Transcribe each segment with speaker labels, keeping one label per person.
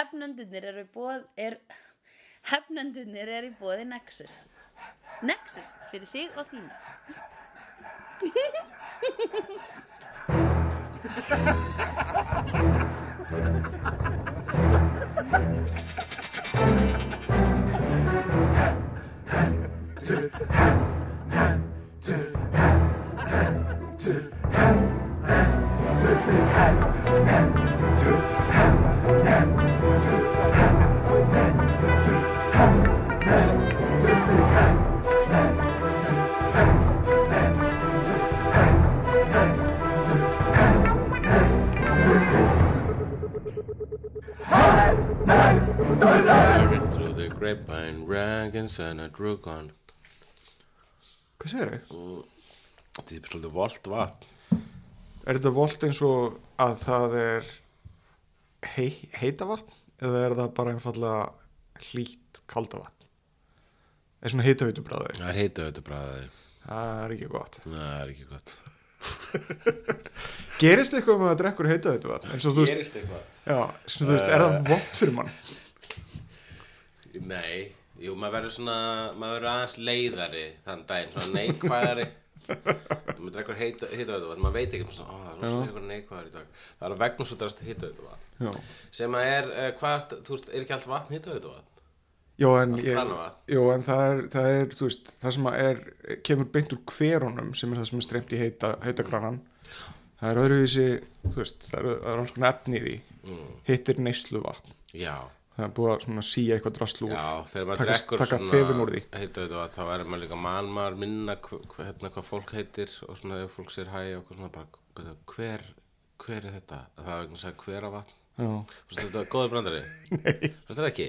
Speaker 1: Hefnendunir eru bóð er Hefnendunir eru í bóði Nexus. Nexus fyrir þig og þína.
Speaker 2: Heard Raggins and a Drugon
Speaker 3: Hvað segir þau?
Speaker 2: Þetta er svolítið volt vatn
Speaker 3: Er þetta volt eins og að það er hei, heita vatn eða er það bara einfallega hlýtt kalda vatn? Er svona heitaveitu bræði?
Speaker 2: Það er heita auðvitað bræðaði
Speaker 3: Það er ekki gott.
Speaker 2: Það er ekki gott
Speaker 3: Gerist eitthvað með að drekkur heitaveitu vatn? En svo þú veist, já, svo þú veist, er það volt fyrir mann?
Speaker 2: Nei, jú, maður verður svona maður verður aðeins leiðari þann daginn, svona neikvæðari maður drekkur heita auðvitað maður veit ekki, svona, ó, það er rosalega eitthvað neikvæðar í dag það er vegna svo drast heita auðvitað
Speaker 3: Já.
Speaker 2: sem að er, uh, hvað, þú veist, er ekki allt vatn heita auðvitað
Speaker 3: Jó, en, ég, jó, en það er, það er, þú veist, það sem er, kemur beint úr hverunum sem er það sem er streymt í heita, heita kranan. Það er öðruvísi, þú veist, það er, er alls konar efni í því.
Speaker 2: mm.
Speaker 3: Hittir neyslu vatn.
Speaker 2: Já,
Speaker 3: Það er búið að síja eitthvað draslu úr.
Speaker 2: já, þegar maður
Speaker 3: Taka-
Speaker 2: drekkur
Speaker 3: taka þefinn úr því.
Speaker 2: heita auðvitað þá er maður líka mann maður minna hva, hérna, hvað fólk heitir og svona ef fólk sér hæ og eitthvað svona bara, bara hver, hver er þetta? Það er vegna að hver að vatn. Fannst þetta góður brandari? Nei Fannst þetta ekki?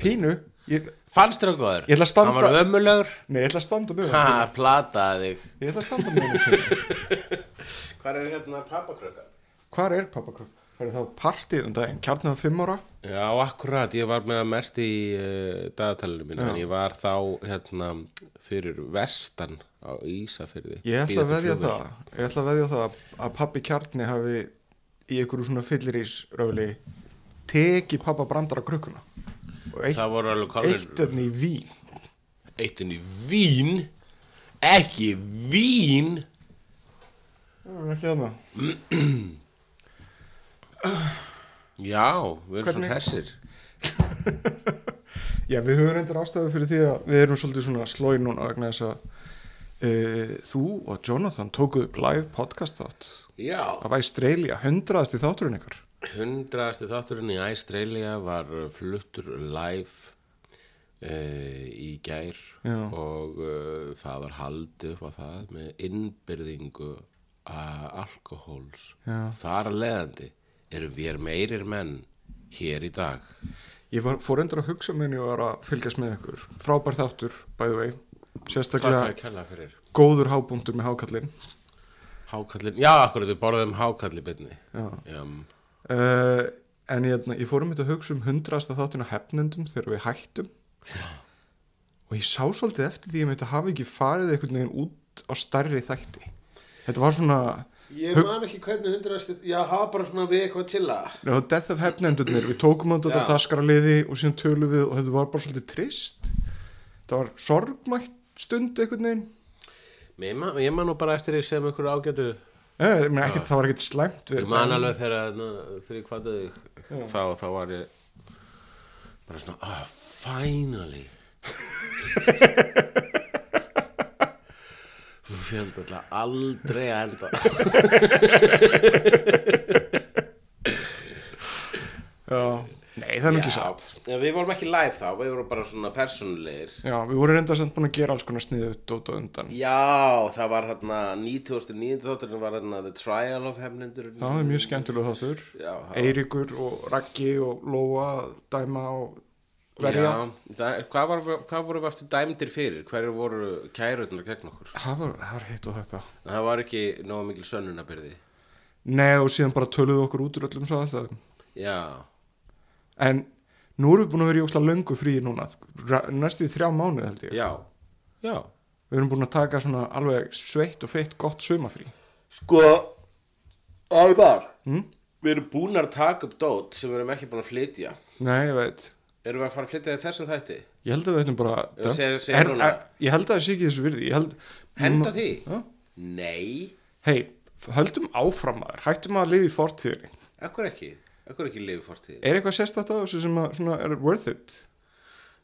Speaker 3: Pínu, ég,
Speaker 2: Fannst þetta góður?
Speaker 3: Ég ætla að standa-
Speaker 2: Hann var ömulegur
Speaker 3: nei, ég ætla að standa með
Speaker 2: Ha, plataði þig
Speaker 3: Ég ætla að standa það.
Speaker 2: Hvað er hérna pappakröka?
Speaker 3: Hvar er pappakrökk? Það er það partíð um daginn, kjarnið á fimm ára.
Speaker 2: Já, akkurat, ég var með að merti í uh, dagatalinu mínu en ég var þá hérna fyrir vestan á Ísafyrði
Speaker 3: Ég ætla að veðja það, ég ætla að veðja það að pappi kjarni hafi í einhverju svona fyllirís teki pappa brandara krukkuna. Og eitt,
Speaker 2: Það voru alveg
Speaker 3: eitt
Speaker 2: kálur
Speaker 3: enn í vín.
Speaker 2: Eittin í vín? Ekki vín?
Speaker 3: Það er ekki þarna.
Speaker 2: Já, við erum
Speaker 3: Hvernig-
Speaker 2: svo hressir
Speaker 3: Já, við höfum reyndir ástæðu fyrir því að við erum svolítið svona slói núna vegna þess að uh, þú og Jonathan tókuð upp live podcast þátt
Speaker 2: Já
Speaker 3: af Australia, hundraðasti þátturinn ykkar.
Speaker 2: Hundraðasti þátturinn í Australia var fluttur live uh, í gær
Speaker 3: Já.
Speaker 2: og uh, það var haldið upp á það með innbyrðingu alkohóls
Speaker 3: Já.
Speaker 2: þar að leiðandi erum við meirir menn hér í dag
Speaker 3: Ég var, fór reyndir að hugsa minni og var að fylgjast með ykkur. Frábær þáttur, by the way.
Speaker 2: Hvað
Speaker 3: Sérstaklega
Speaker 2: að
Speaker 3: góður hábúndur með hákallinn.
Speaker 2: Hákallin, já, akkurat, við borðum hákalli byrni
Speaker 3: Já.
Speaker 2: Já,
Speaker 3: Uh, en ég, ég fór um þetta að hugsa um hundrasta þáttin á hefnendum þegar við hættum og ég sá svolítið eftir því að þetta hafi ekki farið einhvern veginn út á stærri þætti þetta var svona
Speaker 2: Ég man ekki hvernig hundraðasti, já, hafa bara svona við eitthvað til að
Speaker 3: já, Death of Hefnendurnir, við tókum þetta
Speaker 2: Já.
Speaker 3: á daskaraliði og síðan tölum við og þetta var bara svolítið trist. Þetta var sorgmætt stund einhvern veginn.
Speaker 2: Ég man, ég man nú bara eftir því sem einhverju ágætu
Speaker 3: ég meina, ekkert, það var ekkert slæmt við
Speaker 2: Ég
Speaker 3: þetta,
Speaker 2: man alveg þegar, ég kvaddi þig þá, þá var ég bara svona, oh, finally Þú fjöldi alltaf aldrei að enda.
Speaker 3: Já, nei, það er ekki satt.
Speaker 2: Já, við vorum ekki live þá, við vorum bara svona persónulegir.
Speaker 3: Já, við vorum reynda samt búin að gera alls konar sniðu dót og undan.
Speaker 2: Já, það var þarna 2009 þátturinn var þarna The Trial of Hefnendur
Speaker 3: það er mjög skemmtilega þáttur.
Speaker 2: Já,
Speaker 3: Eiríkur og Raggi og Lóa dæma og verja
Speaker 2: Já, hvað, var, hvað voru við eftir dæmdir fyrir? Hverju voru kærutnar gegn okkur?
Speaker 3: það var, var hitt og þetta.
Speaker 2: Það var ekki nógu mikil sönnunabyrði
Speaker 3: Nei og síðan bara töluðu okkur út úr öllum svo alltaf
Speaker 2: Já,
Speaker 3: en nú erum við búin að vera í ósla löngu frí núna næstu í þrjá mánuð held ég.
Speaker 2: Já, já.
Speaker 3: Við erum búin að taka svona alveg sveitt og feitt gott sumafrí
Speaker 2: Sko, alvar
Speaker 3: Mm?
Speaker 2: Við erum búin að taka upp dót sem við erum ekki búin að flytja.
Speaker 3: Nei, ég veit
Speaker 2: Erum við að fara að flytja þessum þætti?
Speaker 3: Ég held að við ætlum bara
Speaker 2: segir- segir
Speaker 3: er, er, Ég held að það sé ekki þessu virði. Held
Speaker 2: Henda því?
Speaker 3: Já.
Speaker 2: Nei,
Speaker 3: Hei, höldum áfram maður. Hættum að lifa í fortíðinni.
Speaker 2: Akkur ekki? Akkur ekki lifi fortíð
Speaker 3: Er eitthvað sérstætt á þessu sem að, svona, er worth it?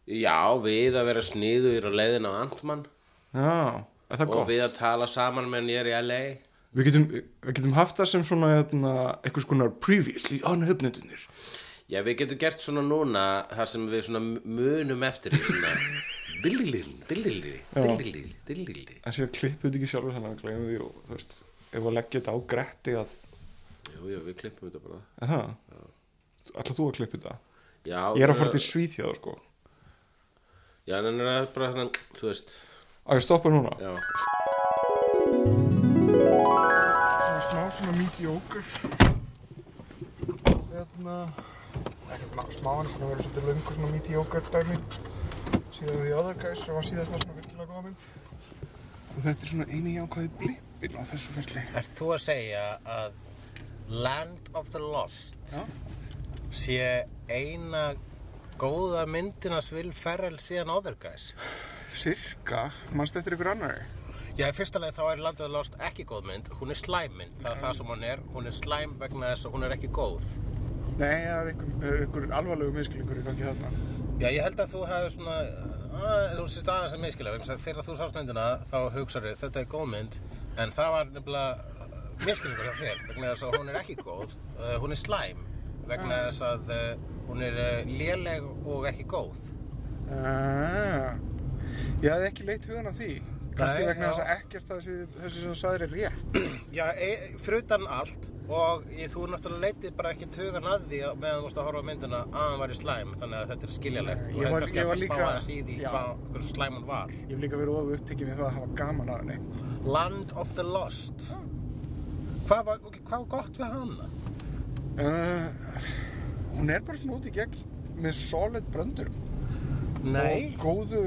Speaker 2: Já, við að vera sniður á leiðin á Antmann
Speaker 3: Já, er það
Speaker 2: Og
Speaker 3: gott?
Speaker 2: við að tala saman með ég er í LA
Speaker 3: Við getum, við getum haft það sem svona hérna, eitthvað skonar previously on höfnendunir
Speaker 2: Já, við getum gert svona núna þar sem við svona munum eftir því svona Dillilil, dillilil, dillilil, dillilil
Speaker 3: en sér klippum við ekki sjálfur þannig að glemum því og þú veist, ef að leggja þetta á gretti að,
Speaker 2: Jú, jú, við klippum þetta bara.
Speaker 3: Að það ætla þú að klippa þetta?
Speaker 2: Já,
Speaker 3: Ég er að fara til Svíþjóð sko.
Speaker 2: Já, en það er bara þannig, þú veist.
Speaker 3: Á ég stoppa núna?
Speaker 2: Já,
Speaker 3: Svona smá svona mediocre Hérna ekkert ma- smá en svona verið svolítið löngu svona mediocre dæmi síðan því other guys sem var síðast svona virkilega góða mynd og þetta er svona eini jákvæði blippin á þessu ferli
Speaker 2: Ert þú að segja að Land of the Lost
Speaker 3: Já.
Speaker 2: sé eina góða myndinans Will Ferrell síðan Other Guys?
Speaker 3: Cirka, mannst eftir ykkur annari?
Speaker 2: Já, í fyrsta leið þá er Land of the Lost ekki góð mynd, hún er slæmynd, það er það sem hún er, hún er slæm vegna þess að hún er ekki góð.
Speaker 3: Nei, það er ykkur, er ykkur alvarlegu miskilningur í gangi þarna.
Speaker 2: Já, ég held að þú hefur svona, að, þú sést aðeins að að þegar þú sást myndina þá hugsaðu þetta er góð mynd, en það var nefnilega miskilningur hjá þér, vegna þess að hún er ekki góð, uh, hún er slæm, vegna þess að uh, hún er uh, léleg og ekki góð.
Speaker 3: ah, Ég hafði ekki leitt hugan á því. Kannski
Speaker 2: Nei,
Speaker 3: vegna þess að ekkert það þessi sem þú sagðir er rétt.
Speaker 2: Já, e, frutan allt og ég, þú náttúrulega leitið bara ekki tugan að því meðan þú varst að horfa á myndina að hann var í slæm, þannig að þetta er skiljalegt.
Speaker 3: Ég
Speaker 2: hefði kannski
Speaker 3: var
Speaker 2: hægt að
Speaker 3: Já.
Speaker 2: hvað, slæm hún var.
Speaker 3: Ég hef líka verið ofu upptekið við það að hafa gaman að henni
Speaker 2: Land of the Lost Hvað var, ok, hvað var gott við hana?
Speaker 3: uh, Hún er bara svona út í gegn með solid bröndur
Speaker 2: Nei
Speaker 3: og góðu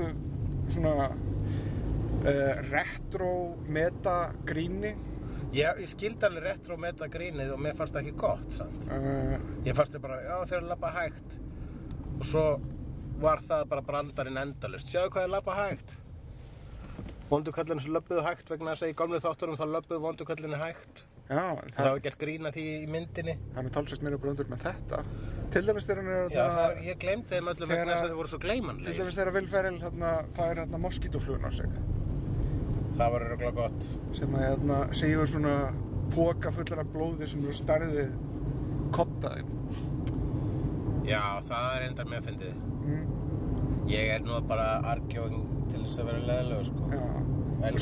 Speaker 3: svona uh, retro meta gríni
Speaker 2: Ég, ég skildi alveg retro meta grínið og mér fannst það ekki gott samt.
Speaker 3: uh,
Speaker 2: Ég fannst þið bara, já þeir eru að labba hægt. Og svo var það bara brandarinn endalust Sjáðu hvað er labba hægt? Vondukallinu sem löbbuðu hægt vegna þess að í gamlu þátturum þá löbbuðu vondukallinu hægt.
Speaker 3: Já,
Speaker 2: Það
Speaker 3: það,
Speaker 2: var gert grína því í myndinni.
Speaker 3: Það er talsvægt meira bröndur með þetta. Til dæmis þegar hann er
Speaker 2: Já, það, ég glemdi þeim
Speaker 3: Þegar
Speaker 2: vegna þess
Speaker 3: að-
Speaker 2: að þið voru svo
Speaker 3: Til
Speaker 2: gleymanleg
Speaker 3: dæmis þegar þarna, fær moskítoflugun á sig
Speaker 2: Það var örgulega gott.
Speaker 3: Sem að hérna, segjur svona póka fullar af blóði sem eru stærðið kottaðin
Speaker 2: Já, það er enda með fyndið.
Speaker 3: Mm,
Speaker 2: Ég er nú bara argjóðing til þess að vera leðilega sko.
Speaker 3: Já.
Speaker 2: En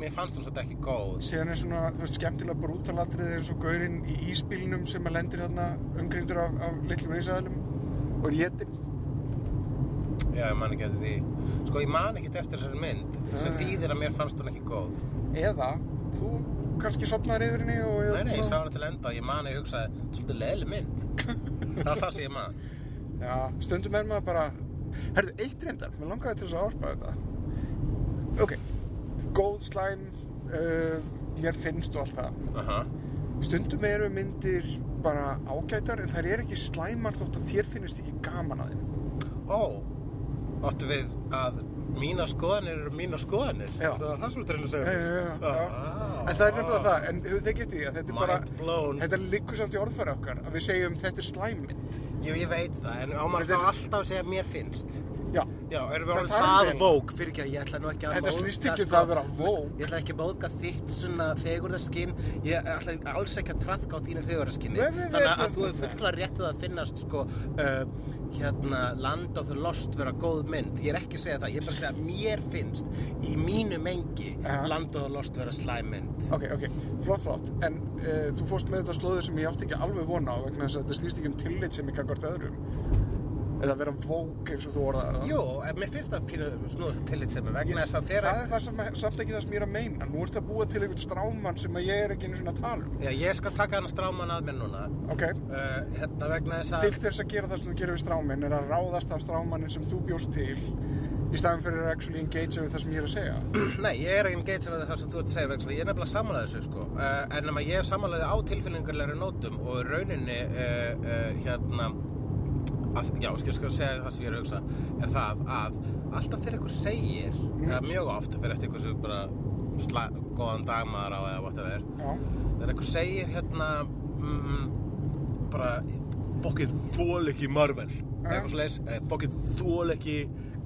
Speaker 2: mér, fannst hún svolítið ekki góð.
Speaker 3: Síðan er svona, veist, skemmtilega brútalatrið eins og gaurinn í íspílinum sem að lendir þarna umgrindur af, af litlum risaðalum og er jétin
Speaker 2: Já, ég man ekki eftir því. Sko, ég man ekki eftir þessari mynd
Speaker 3: Það-
Speaker 2: sem þýðir að mér fannst hún ekki góð.
Speaker 3: Eða þú kannski sopnaðir yfir henni og
Speaker 2: Nei, nei, ég sá hana til enda og ég man að ég hugsaði Svolítið leðileg mynd. Það var það sem ég man.
Speaker 3: Já, stundum er maður bara Herðu, eitt reyndar, mér langaði til þess að árspa þetta. Ok, góð slæm uh, mér finnst og allt það.
Speaker 2: Aha.
Speaker 3: Stundum eru myndir bara ágætar en þær eru ekki slæmar þótt að þér finnist ekki gaman að þeim.
Speaker 2: Ó, áttu við að mína skoðanir eru mína skoðanir.
Speaker 3: Já.
Speaker 2: Það var það sem þú reynir að segja. Ah,
Speaker 3: En það er nefnilega það, en hefur þið getið að þetta er bara
Speaker 2: blown.
Speaker 3: Þetta liggur samt í orðfæri okkar að við segjum þetta er slæmmynd
Speaker 2: Jú, ég veit það, en ámar þá
Speaker 3: er-
Speaker 2: alltaf að segja mér finnst
Speaker 3: Já,
Speaker 2: Já, erum við
Speaker 3: þarf
Speaker 2: það vók fyrir ekki að ég ætla nú ekki að
Speaker 3: Þetta
Speaker 2: móðga,
Speaker 3: snýst ekki um
Speaker 2: sko.
Speaker 3: það að vera woke.
Speaker 2: Ég ætla ekki að móðga þitt svona fegurðaskinn Ég ætla alls ekki að trafka á þínu fegurðaskinni Þannig
Speaker 3: nei,
Speaker 2: að þú hefur fullklar réttið að finnast sko uh, Hérna, Land of the Lost vera góð mynd. Ég er ekki að segja það, ég er bara að segja að mér finnst Í mínu mengi
Speaker 3: Ja.
Speaker 2: Land of the Lost vera slæm mynd.
Speaker 3: Ok, ok, flott, flott. En uh, þú fórst með þetta slóður sem ég átti ekki alveg vona á vegna þess að þetta snýst ekki um tillit sem ég gangvart öðrum Eða vera vók eins og þú orðaðar það.
Speaker 2: Jú, en mér finnst það pínu snúð tillit sem er vegna þess að
Speaker 3: Það
Speaker 2: þeirra
Speaker 3: er það sem, samt ekki það sem ég er að meina. Nú ert að búa til einhvern strámann sem að ég er ekki einu svona að tala um.
Speaker 2: Já, ég skal taka hana stráman að mér núna.
Speaker 3: Ok,
Speaker 2: uh, Hérna vegna þess að
Speaker 3: til þess að gera það sem þú gerir við stráminn er að ráðast af strámannin sem þú bjóst til í staðan fyrir að actually engage við það sem ég er að segja.
Speaker 2: Nei, ég er ekki engage við það sem þú ert að segja að ég er nefnilega sammálaði þessu sko. uh, en nema ég er sammálaði á tilfinningarlegri nótum og rauninni uh, uh, hérna að, já, skal sko segja það sem ég er að hugsa er það að alltaf þegar einhver segir eða mjög oft fyrir eftir einhver sem bara sla, góðan dagmaður á eða whatever
Speaker 3: já,
Speaker 2: þegar einhver segir hérna mm, bara fokkið þól ekki Marvel eða eitthvað svo leis fokkið þól ekki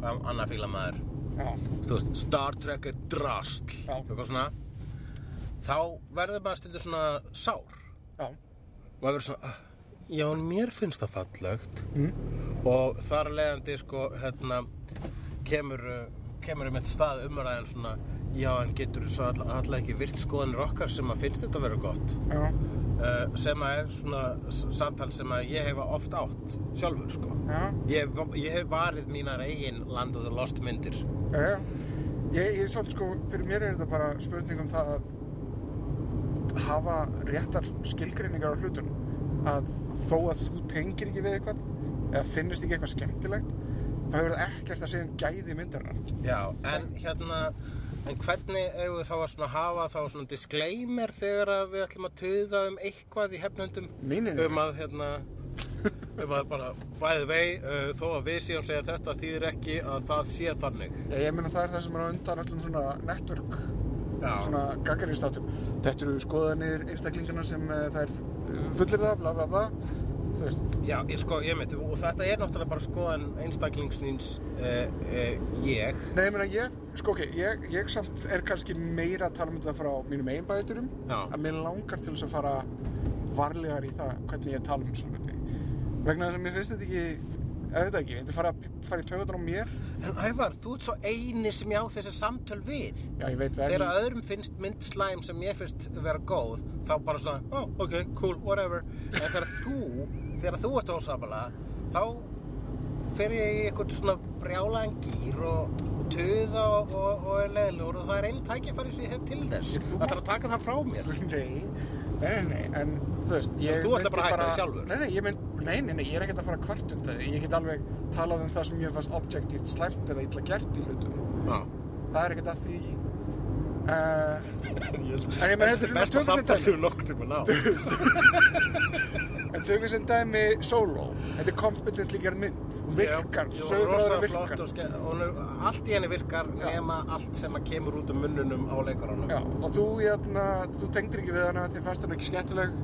Speaker 2: hvað annað fíla maður.
Speaker 3: Já,
Speaker 2: þú veist, Star Trek er drasl
Speaker 3: Já.
Speaker 2: eitthvað svona. Þá verður maður stundur svona sár.
Speaker 3: Já,
Speaker 2: og maður verður svona "Ah, já, mér finnst það fallegt.
Speaker 3: Mm.
Speaker 2: og þar leiðandi sko, hérna kemur, uh, kemur um eitt stað umræðin svona já, en getur svo all, alltaf ekki virt skoðanir okkar sem að finnst þetta að vera gott?
Speaker 3: Já,
Speaker 2: uh, sem að er svona samtal sem að ég hefa oft átt sjálfur sko.
Speaker 3: Já,
Speaker 2: ég, ég hef varið mínar eigin land og það lost myndir.
Speaker 3: Já. Ég, ég svolítið sko, fyrir mér er þetta bara spurning um það að hafa réttar skilgreiningar á hlutun að þó að þú tengir ekki við eitthvað eða finnist ekki eitthvað skemmtilegt þá hefur það ekkert að segja um gæði myndarinnar.
Speaker 2: Já, en hérna en hvernig eigum við þá að svona hafa þá svona disclaimer þegar að við ætlum að töða um eitthvað í hefnöndum
Speaker 3: nei.
Speaker 2: um að hérna um að bara bæði vei uh, þó að við séum segja þetta þýðir ekki að það sé þannig.
Speaker 3: Já, ég meina það er það sem er á undan öllum svona network svona gaggarínstátum þetta eru skoðanir einstaklingarna sem uh, það er fullir það, bla bla bla. Þú veist,
Speaker 2: já ég, sko, ég meit og þetta er náttúrulega bara skoðan einstaklingsnins uh, uh, ég.
Speaker 3: Nei, ég meina ég sko ok, ég, ég samt er kannski meira að tala um þetta frá mínum eigin bæturum
Speaker 2: Já.
Speaker 3: að mér langar til þess að fara varlegar í það hvernig ég tala um svona vegna þess að mér finnst þetta ekki ég veit ekki, þetta fara, fara í tökutan á mér?
Speaker 2: En Ævar, þú ert svo eini sem ég á þessi samtöl við.
Speaker 3: Já, ég veit það
Speaker 2: Þegar öðrum finnst mynd slæm sem ég finnst vera góð þá bara svona, oh, ok, cool, whatever. En þegar þú, þegar þú ert ósamlega þá fer ég í eitthvað svona brjálaðan gýr og, og töða og, og, og er leðilegur og það er einn tækifæri sem ég hef til þess.
Speaker 3: Ég-
Speaker 2: Það þarf að taka það frá mér.
Speaker 3: Nei, nei, nei, en þú veist ég
Speaker 2: Þú
Speaker 3: myndi
Speaker 2: bara að hætta því sjálfur?
Speaker 3: Nei, nei, ég mynd, nei, nei, nei, ég er ekkert að fara að kvart um það Ég get alveg talað um það sem ég fannst objektíft slæmt eða illa gert í hlutum.
Speaker 2: Já.
Speaker 3: Það er ekkert að því. Uh, En ég meina, þetta er svona
Speaker 2: besta
Speaker 3: tökum sem
Speaker 2: samtal
Speaker 3: dæmi.
Speaker 2: sem við nokkuð tíma ná
Speaker 3: En tökum sem dæmi solo Þetta er kompetentli gerð mynd. Virkar,
Speaker 2: flott
Speaker 3: virkar.
Speaker 2: og allt í henni virkar
Speaker 3: Já.
Speaker 2: nema allt sem að kemur út um munnunum á leikarunum.
Speaker 3: Já, og þú, jæna, þú tengdir ekki við hana þér fannst hann ekki skemmtileg.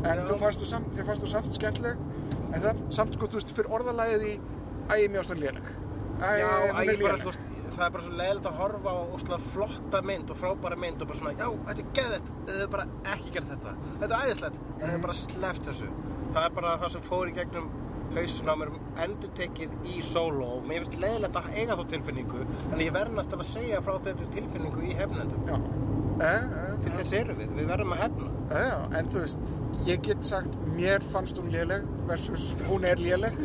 Speaker 3: En þú fannst þú samt, fannst þú samt skemmtileg. En það, samt sko, þú veist, fyrir orðalagið í æ, mér ástæðan léleg. Æ,
Speaker 2: Já,
Speaker 3: hún
Speaker 2: það er bara svo leiðilegt að horfa á óslega flotta mynd og frábæra mynd og bara svona, já, þetta er geðvett, þau hefur bara ekki gert þetta. Þetta er æðislegt, þau hefur bara sleppt þessu. Það er bara það sem fór í gegnum hausin á mér um endur tekið í solo og mér finnst leiðilegt að eiga þá tilfinningu en ég verð náttúrulega að segja frá þeirri tilfinningu í hefnendum.
Speaker 3: Já,
Speaker 2: Til þess eru við, við verðum að hefna.
Speaker 3: en þú veist, ég get sagt mér fannst hún léleg versus hún er léleg.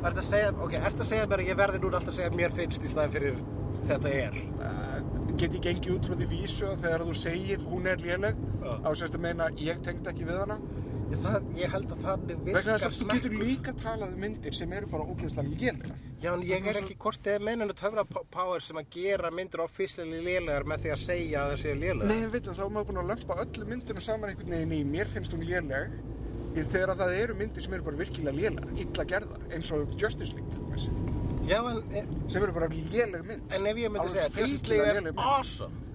Speaker 2: Er þetta að segja, ok, er þetta að segja mér að ég verði núna alltaf að segja mér finnst í staðin fyrir þetta er?
Speaker 3: uh, get ég gengið út frá því vísu að þegar þú segir hún er léleg á sérst að meina ég tengd ekki við hana
Speaker 2: Ég, það, ég held að þannig virkar
Speaker 3: vegna þess að þú getur líka talað um myndir sem eru bara ógeðslega lélegar
Speaker 2: Já, en ég er ekki hvort eða menninu töfra power sem að gera myndir officially lélegar með því að segja að það séu lélegar.
Speaker 3: Nei, en veitum, þá er maður búin að lömpa öllu myndinu saman einhvern veginn í mér finnst hún léleg í þegar það eru myndir sem eru bara virkilega lélegar, illa gerðar, eins og Justice League til dæmis,
Speaker 2: Já, en,
Speaker 3: sem eru bara léleg mynd.
Speaker 2: en ef ég myndi segja Justice League er awesome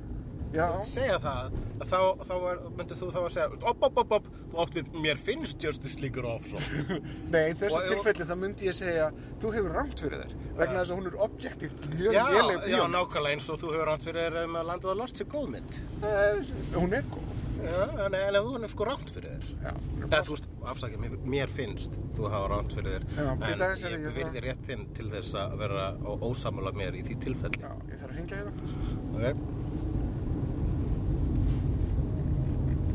Speaker 2: segja það, að þá, þá myndir þú þá að segja op, op, op, op, þú átt við mér finnst Justice League er awesome
Speaker 3: nei, í þessu
Speaker 2: Og-
Speaker 3: tilfelli þá myndi ég segja, þú hefur rámt fyrir þér, vegna þess að hún er objektíft mjög
Speaker 2: Já,
Speaker 3: léleg
Speaker 2: já, nákvæmlega eins og þú hefur ránt fyrir um að landið að lost sér góð mynd.
Speaker 3: Eh, Hún er góð.
Speaker 2: Já, en, þú er sko ránt fyrir þér. Þú veist, afsakið, mér, finnst þú hafa ránt fyrir þér En ég virði rétt þinn til þess að vera ósamála mér í því tilfelli
Speaker 3: Já, ég þarf að hringja hérna.
Speaker 2: Ok
Speaker 3: Mm,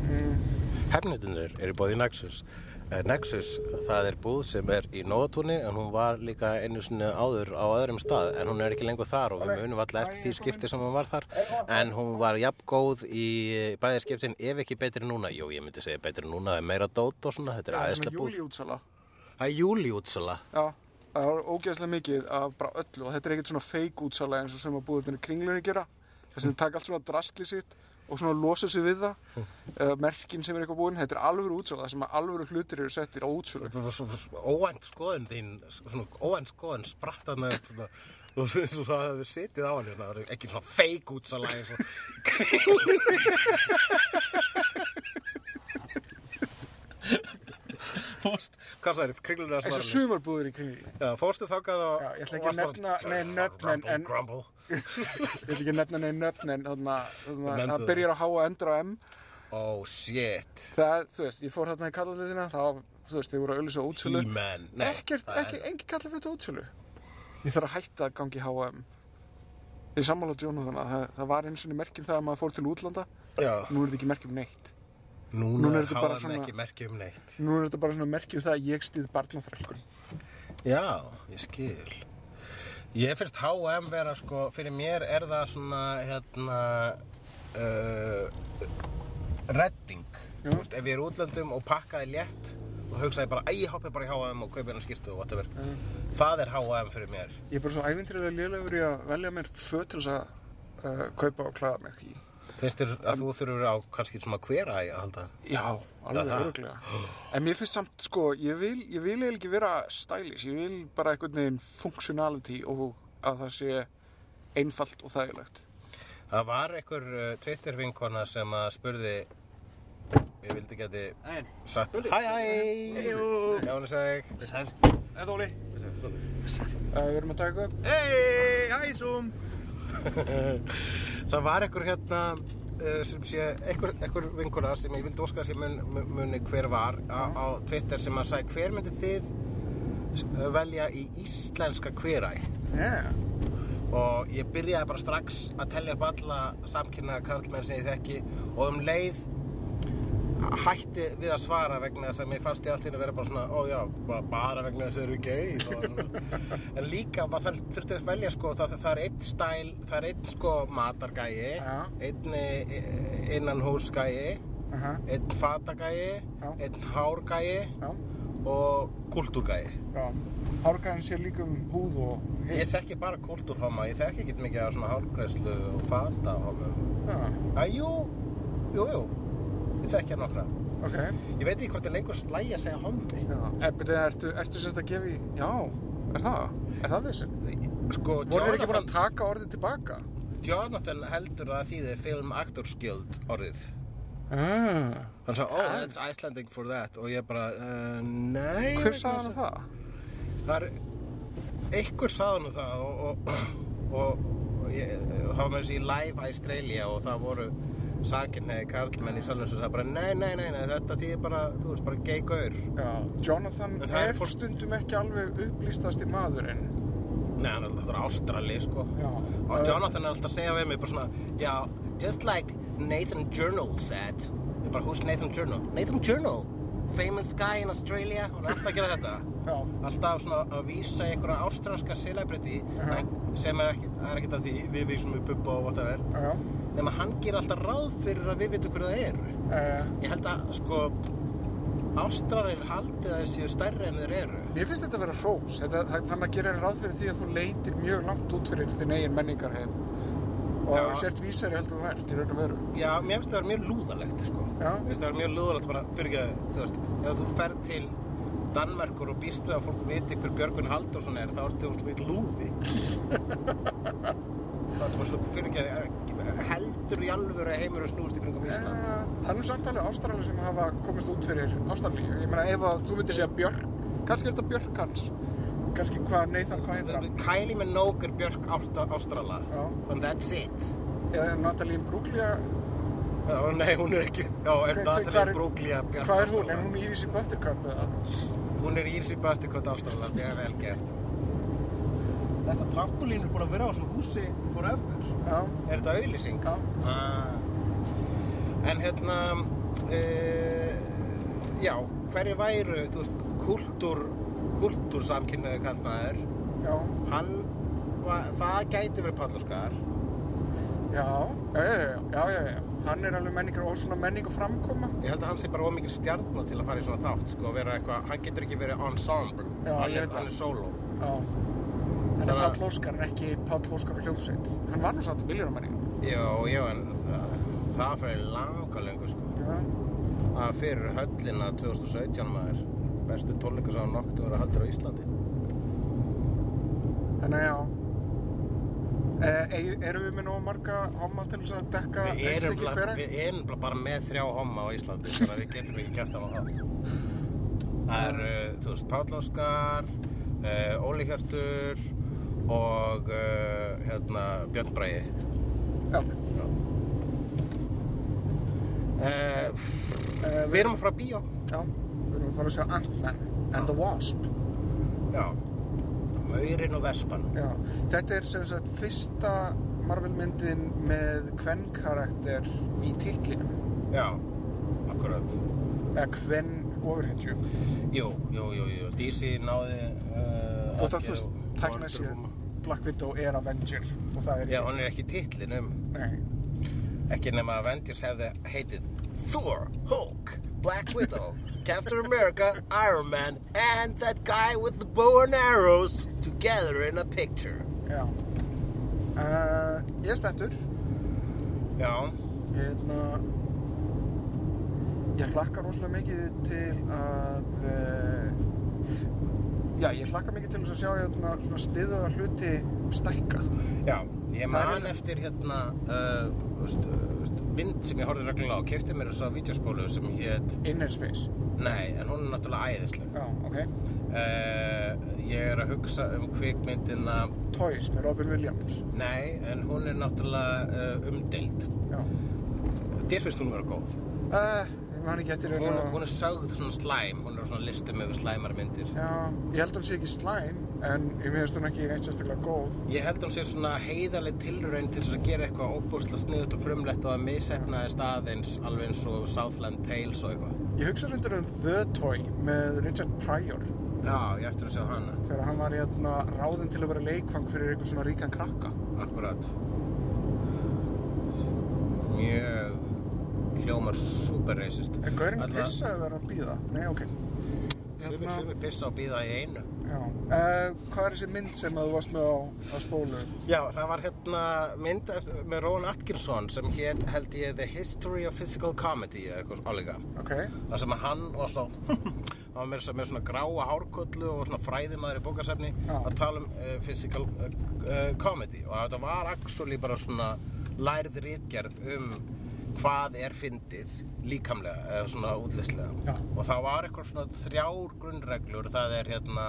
Speaker 2: Hefnitunir er í bóði Nexus. Eh, Nexus, það er búð sem er í Nóatúni en hún var líka einu sinni áður á öðrum stað en hún er ekki lengur þar og við munum alltaf eftir því skipti sem hún var þar. En hún var jafn góð í bæðir skiptin ef ekki betri núna. Jú, ég myndi segja betri núna, það er meira dót og svona þetta er
Speaker 3: Já,
Speaker 2: aðeinslega búð. Það er júliútsala
Speaker 3: Já, það var ógeðslega mikið af bara öllu og þetta er ekkert svona fake útsala eins og sem að með kringlunni gera. Þess að þið taka allt svona drastli sitt og svona losa sig við það. Eða merkin sem er eitthvað búin, þetta er alvöru útsala það sem að alvöru hlutir eru settir á útsölu.
Speaker 2: Óvænt skoðun þín, óvænt skoðun spratt hann með þú veist og það hefði sitið á hann hérna, það var ekki svona fake útsala eins og Fórst, hvað sagði, kringlur að
Speaker 3: eins og sumarbúður í kringlunni
Speaker 2: Já, fórstu þákað og
Speaker 3: ég ætla ekki að nefna- nei, nöfn, en- ég ætla ekki að nefna neinn nöfn en það
Speaker 2: það.
Speaker 3: byrjar á H og endur á M.
Speaker 2: Oh shit.
Speaker 3: Það, þú veist, ég fór þarna í kallaliðina þá, þú veist, þið voru að auðvitað útsölu.
Speaker 2: He-Man.
Speaker 3: Ekkert,
Speaker 2: það er-
Speaker 3: ekki, engi kallið fyrir útsölu. Ég þarf að hætta að gangi H&M ég sammála Jonathan að það, það var eins og merkjum það að maður fór til útlanda.
Speaker 2: Já,
Speaker 3: nú er þetta ekki merkjum neitt
Speaker 2: núna,
Speaker 3: Núna er þetta bara
Speaker 2: háðan
Speaker 3: svona-
Speaker 2: ekki merki um neitt.
Speaker 3: Nú er þetta bara svona merkjum það að ég stýð barnaþrælkun.
Speaker 2: Já, ég skil. Ég finnst H&M vera sko, fyrir mér er það svona hérna uh, redding. Veist, ef ég er útlöndum og pakkaði létt og hugsaði bara, æ, ég hoppi bara í H&M og kaupi hennar skýrtu og whatever. Það er H&M fyrir mér.
Speaker 3: Ég er bara svo æfintrilega lélegur í að velja mér föt til þess að uh, kaupa og klæða mig í
Speaker 2: Finnst þér að þú þurfur á kannski svona hvera að halda?
Speaker 3: Já, alveg
Speaker 2: það.
Speaker 3: öruglega. En mér finnst samt, sko, ég vil, ég vil eiginlega ekki vera stylish, ég vil bara einhvern veginn functionality og að það sé einfalt og þægilegt.
Speaker 2: Það var einhver uh, Twitter vinkona sem að spurði ég vildi geti sagt Hæ hæ Já hann segi
Speaker 4: sæl. Eða Óli.
Speaker 3: Uh, við erum að taka upp.
Speaker 4: Hei, hæ, Zoom.
Speaker 2: Það var einhver hérna uh, sem sé, einhver, einhver vinkona sem ég vildi óska að sé mun, mun- muni hver var á, á Twitter sem að sagði hver myndi þið uh, velja í íslenska hveræ
Speaker 3: Yeah.
Speaker 2: og ég byrjaði bara strax að tellja upp alla samkynna karlmenn sem ég þekki og um leið hætti við að svara vegna þess að mér fannst ég alltaf að vera bara svona ó já, bara, bara vegna þess að þau eru svona. en líka, maður þurfti að velja sko, það, það er einn stæl það er einn sko matargæi
Speaker 3: Já.
Speaker 2: einn eh, innan húsgæi
Speaker 3: Uh
Speaker 2: einn fatagæi
Speaker 3: Já.
Speaker 2: einn hárgæi
Speaker 3: Já,
Speaker 2: og kultúrgæi
Speaker 3: já. Hárgæðin sé líka um húð og
Speaker 2: ég þekki bara kultúrhóma ég þekki ekki mikið af svona hárgræslu og fatahómum
Speaker 3: Já,
Speaker 2: Æ, Ég þekki hann nokkra
Speaker 3: ok.
Speaker 2: Ég veit ekki hvort er lengur slægi að segja hommi
Speaker 3: Já. En byrju, ertu, ertu sérst að gefa í... Já, er það? Er það vissin?
Speaker 2: Sko,
Speaker 3: Voru þeir ekki búin að taka orðið tilbaka?
Speaker 2: Jonathan heldur að þýði Film Actors Guild orðið
Speaker 3: Ah.
Speaker 2: Hann sagði, oh,
Speaker 3: Það-
Speaker 2: that's Icelandic for that Og ég bara, uh, nei
Speaker 3: Hver sagði hann
Speaker 2: að-
Speaker 3: það?
Speaker 2: Það er, einhver sagði nú það og, og, og, og ég, það var með þessi live Australia og það voru sakinni karlmenn í salnum sem sagði bara nei, nei, nei, nei, þetta þýðir bara, þú veist, bara gay gaur
Speaker 3: Já, Jonathan
Speaker 2: er
Speaker 3: er
Speaker 2: fólk-
Speaker 3: stundum ekki alveg upplýstast í maðurinn.
Speaker 2: Nei, hann er alltaf ástrali, sko
Speaker 3: Já.
Speaker 2: Og
Speaker 3: Uh,
Speaker 2: Jonathan er alltaf að segja við mig bara svona Já, just like Nathan Journal said Ég bara, who's Nathan Journal? Nathan Journal, famous guy in Australia Hann er alltaf að gera þetta
Speaker 3: Já,
Speaker 2: Alltaf svona að vísa í einhverja ástralska celebrity
Speaker 3: Já.
Speaker 2: en- sem er ekkert, er að því við vísum í Bubba og whatever
Speaker 3: já.
Speaker 2: Nema hann ger alltaf ráð fyrir að við vitum hverju það eru
Speaker 3: Uh,
Speaker 2: Ég held að, sko Ástralir haldið að þeir séu stærri en þeir eru
Speaker 3: mér finnst þetta að vera hrós. Þannig að gera ráð fyrir því að þú leitir mjög langt út fyrir þinn eigin menningarheim. Og
Speaker 2: Já.
Speaker 3: sért vísari heldur ert í raun og veru.
Speaker 2: Já, mér finnst það vera mjög lúðalegt, sko. Mér finnst það vera mjög lúðalegt bara fyrir að, þú veist, ef þú ferð til Danmerkur og við að fólk viti hver Björgun Halldórsson er, þá ertu þú veist lúði. það er bara svo fyrir ekki að heldur í alvöru heimur og snúist í kringum Ísland.
Speaker 3: Uh, það er nú samt alveg ástralir sem hafa komist út fyrir Ástralíu. Ég meina ef að þú myndir segja Björk, kannski er þetta Björk hans. Kannski hvað, Nathan, hvað heitir hann?
Speaker 2: Kylie Minogue er Björk Ástrala.
Speaker 3: Já.
Speaker 2: And that's it.
Speaker 3: Eða Natalie Bruglia,
Speaker 2: Já, nei, hún er ekki, já, er Natalie Bruglia Björk
Speaker 3: hvað er hún? Er hún Íris í Buttercup eða?
Speaker 2: Hún er Írsi Böttikott Ástrala, það er vel gert. Þetta trampolín er búin að vera á þessu húsi forever.
Speaker 3: Já,
Speaker 2: Er þetta auðlýsing?
Speaker 3: já.
Speaker 2: Ah. En hérna, uh, já, hverju væru, þú veist, kultúr, kultúrsamkynnaði kallmaður,
Speaker 3: Já,
Speaker 2: hann, va, það gæti verið Páll Óskar.
Speaker 3: já, já, já, já, já, já, hann er alveg menningar og svona menningu framkoma
Speaker 2: Ég held að hann sé bara ómikið stjarnar til að fara í svona þátt, sko, að vera eitthvað, hann getur ekki verið ensemble,
Speaker 3: Já,
Speaker 2: hann,
Speaker 3: ég veit það.
Speaker 2: hann er solo.
Speaker 3: Já Hann er
Speaker 2: Þannig að-
Speaker 3: Páll Óskar, ekki Páll Óskar og hljómsveit Hann var nú satt í miljónamenningu
Speaker 2: Já, já, en það, það fyrir langa lengur, sko.
Speaker 3: Já,
Speaker 2: Það fyrir höllina 2017 maður, bestu tónleika sem hann nokkuð verið að höldur á Íslandi.
Speaker 3: en já e, Erum við með nóg marga homma til þess að dekka stykki
Speaker 2: bara,
Speaker 3: hvera?
Speaker 2: við erum bara- með þrjá homma á Íslandi, þannig að við getum ekki það á það. Það er, uh, þú veist, Páll Óskar, uh, Óli Hjörtur og uh, hérna, Björn Bræði.
Speaker 3: Já,
Speaker 2: Uh,
Speaker 3: Eh,
Speaker 2: við erum að fara að bíó.
Speaker 3: já, við erum að fara að sjá Ant-Man and the Wasp
Speaker 2: Já. Maurin og Vespan.
Speaker 3: Já, þetta er sem sagt fyrsta Marvel myndin með hvern karakter í titlinum
Speaker 2: Já, akkurat.
Speaker 3: eða hvern ofurhetju
Speaker 2: Jú, jú, jú, jú. DC náði... Uh,
Speaker 3: Þótt að
Speaker 2: gera
Speaker 3: þú veist, tækna
Speaker 2: Woman.
Speaker 3: Black Widow er Avenger og það er
Speaker 2: Já, hann er ekki titlinum.
Speaker 3: Nei,
Speaker 2: Ekki nema Avengers hefði heitið Thor, Hulk, Black Widow, Captain America, Iron Man and that guy with the bow and arrows together in a picture.
Speaker 3: já uh, Ég er spenntur
Speaker 2: Já,
Speaker 3: hérna Ég hlakka rosalega mikið til að uh, Já, ég hlakka mikið til þess að sjá hérna svona sniðuða hluti stækka
Speaker 2: já, ég
Speaker 3: Það
Speaker 2: man
Speaker 3: er-
Speaker 2: eftir hérna uh, uh, veist, mynd sem ég horfði reglulega á, kefti mér þessa vídeospólu sem hétt,
Speaker 3: Inner Space
Speaker 2: nei, en hún er náttúrulega æðisleg.
Speaker 3: Já, ok
Speaker 2: Uh, ég er að hugsa um kvikmyndina,
Speaker 3: Toys með Robin Williams
Speaker 2: nei, en hún er náttúrulega uh, umdeild.
Speaker 3: Já
Speaker 2: Þér finnst hún vera góð.
Speaker 3: uh, Ég man ekki eftir
Speaker 2: Hún, hún er sögð svona slæm, hún er svona listum yfir slæmar myndir.
Speaker 3: Já, ég held hún sé ekki slæm en ég meðist hún ekki neitt sérstaklega góð
Speaker 2: Ég held hún sé svona heiðarleg tilraun til að gera eitthvað óbúslega sniðut og frumlegt og að misefnaðist aðeins alveg eins og Southland Tales og eitthvað.
Speaker 3: Ég hugsa reyndar um The Toy með Richard Pryor
Speaker 2: Já, ég eftir að sjá hana.
Speaker 3: þegar hann var hérna ráðinn til að vera leikfang fyrir einhvern svona ríkan krakka
Speaker 2: Akkurat. Mjög hljómar super racist.
Speaker 3: Er gaurinn
Speaker 2: Alla-
Speaker 3: pissa eða er hann býða? Nei, ok
Speaker 2: Sumir, sumir pissa og býða í einu.
Speaker 3: Já, uh, hvað er þessi mynd sem að þú varst með á, á spólu?
Speaker 2: Já, það var hérna mynd eftir, með Rowan Atkinson sem hétt held ég The History of Physical Comedy eða eitthvað álíka.
Speaker 3: Ok,
Speaker 2: Það sem að hann var svo hann var með, með svona gráa hárkollu og svona fræðimaður í bókarsefni
Speaker 3: Já.
Speaker 2: að tala um uh, physical uh, comedy og þetta var actually bara svona lærið rítgerð um hvað er fyndið líkamlega eða svona útlistlega
Speaker 3: Já.
Speaker 2: og það var eitthvað svona þrjár grunnreglur það er hérna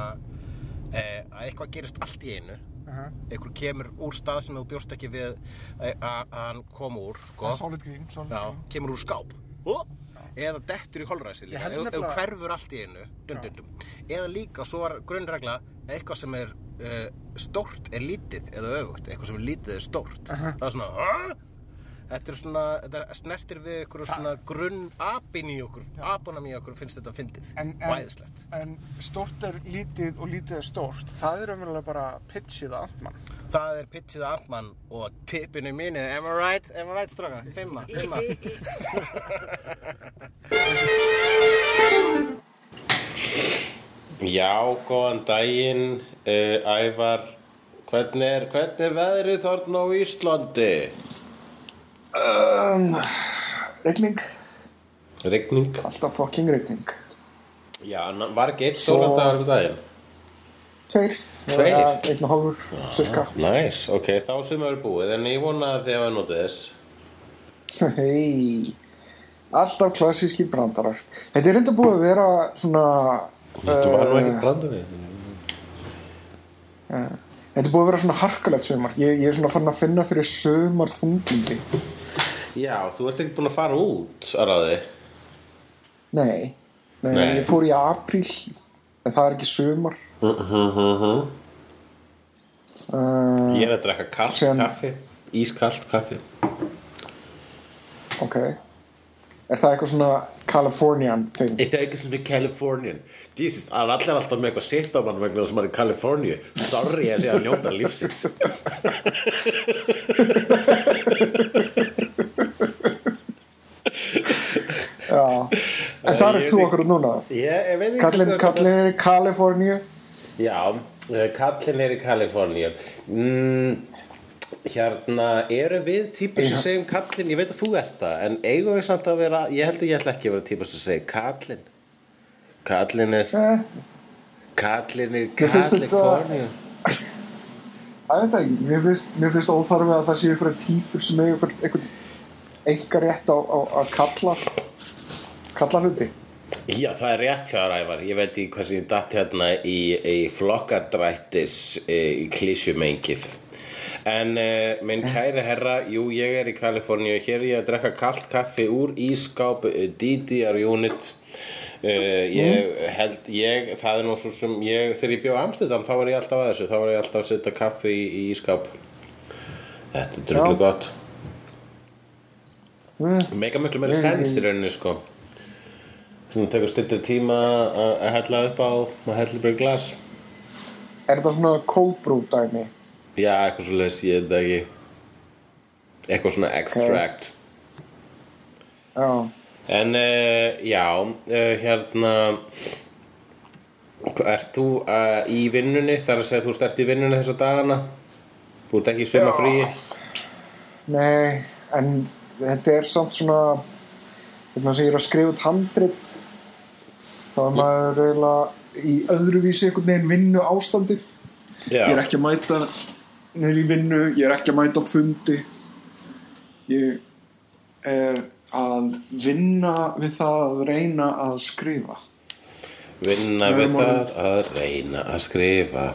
Speaker 2: eh, að eitthvað gerist allt í einu
Speaker 3: uh
Speaker 2: einhver kemur úr stað sem þú bjóst ekki við eh, að hann kom úr sko.
Speaker 3: solid green, solid
Speaker 2: Já,
Speaker 3: green
Speaker 2: kemur úr skáp oh. eða dettur í holræsi líka
Speaker 3: nefnilega-
Speaker 2: hverfur allt í einu dum, dum, dum. eða líka, svo var grunnregla eitthvað sem er uh, stórt er lítið eða öfugt, eitthvað sem er lítið er stórt
Speaker 3: Aha.
Speaker 2: það er svona "Ah?" Þetta er svona, þetta snertir við ykkur svona grunn apin í okkur apunum í okkur finnst þetta fyndið
Speaker 3: En,
Speaker 2: og
Speaker 3: en, stórt er lítið og lítið er stórt. Það er umverulega bara pitchið að Antman
Speaker 2: það er pitchið að Antman og tippinu mínu, am I right, am I right stráka, fimma, fimma Já, góðan daginn, uh, Ævar. Hvernig er, hvernig er veðrið þarna á Íslandi?
Speaker 3: Um, Regning,
Speaker 2: Rigning.
Speaker 3: alltaf fucking regning
Speaker 2: Já, en var ekki eitt sólardagur um daginn?
Speaker 3: Tveir
Speaker 2: Tveir?
Speaker 3: Einn og hálfur, cirka
Speaker 2: Næs, ok, þá sem er búið, en ég vona að þið hafa notið þess.
Speaker 3: Hei Alltaf klassíski brandarar Þetta er reynda búið að vera svona
Speaker 2: Þetta var nú
Speaker 3: eh,
Speaker 2: ekkert brandurinn.
Speaker 3: Þetta er búið að vera svona harkalegt sumar Ég, ég er svona fann að finna fyrir sumar þunglindi
Speaker 2: Já, þú ert ekki búin að fara út, Araði.
Speaker 3: Nei. Nei,
Speaker 2: Nei.
Speaker 3: ég fór í apríl En það er ekki sumar
Speaker 2: Uh,
Speaker 3: uh,
Speaker 2: Ég er að drekka kalt
Speaker 3: Síðan-
Speaker 2: kaffi, ískalt kaffi.
Speaker 3: Ok Er það eitthvað svona Californian thing?
Speaker 2: Ég það er ekki svona Californian. Jesus, það er allir alltaf með eitthvað sitt á mann vegna þess að maður er í Kaliforníu. Sorry að segja að njóta lífsins
Speaker 3: En það er þú
Speaker 2: veit
Speaker 3: okkur núna?
Speaker 2: Ég, ég veit ekki vegna
Speaker 3: kallin er í Kaliforníu?
Speaker 2: Já, eh, kallinn er í Kaliforníu. Mm, Hérna, eru við típur sem segjum kallinn, ég veit að þú ert það En eigum við samt að vera, ég held að ég ætla ekki að vera típur sem segja kallinn. Kallinn er,
Speaker 3: Eh,
Speaker 2: kallinn er
Speaker 3: þetta-
Speaker 2: Kaliforníu
Speaker 3: Það veit ekki, mér finnst, finnst óþarfi að það sé einhverja típur sem einhvern, einhvern enga rétt á, á að kalla kalla hluti
Speaker 2: Já, það er rétt hjá rævar, ég veit ekki hversu ég datt hérna í, í flokkadrættis e, í klísjumengið En uh, minn kæri herra, jú ég er í Kaliforníu, hér er ég að drekka kalt kaffi úr ískáp uh, DDR unit. Uh, ég held, ég, það er nú svo sem ég, þegar ég bjóð Amsterdam þá var ég alltaf að þessu, þá var ég alltaf að setja kaffi í, í ískáp Þetta er drullu gott.
Speaker 3: Eh,
Speaker 2: Mega miklu meira sens í rauninni sko. Svona tekur stuttur tíma að hella upp á að hella upp í glas.
Speaker 3: Er þetta svona cold brew dæmi?
Speaker 2: Já, eitthvað svo leys, ég það ekki. Eitthvað svona extract.
Speaker 3: Já,
Speaker 2: En uh, já, uh, hérna Ert þú uh, í vinnunni? Það er að segja þú ert í vinnunni þessa dagana? Þú ert ekki í suma fríi?
Speaker 3: Nei, en þetta er samt svona þegar maður segir að skrifa út handrit þá er maður eiginlega í öðruvísi einhvern veginn vinnu ástandi
Speaker 2: Já,
Speaker 3: ég er ekki að mæta niður í vinnu, ég er ekki að mæta á fundi. Ég er að vinna við það að reyna að skrifa.
Speaker 2: Vinna
Speaker 3: Með
Speaker 2: við
Speaker 3: öðrum
Speaker 2: það að reyna að skrifa.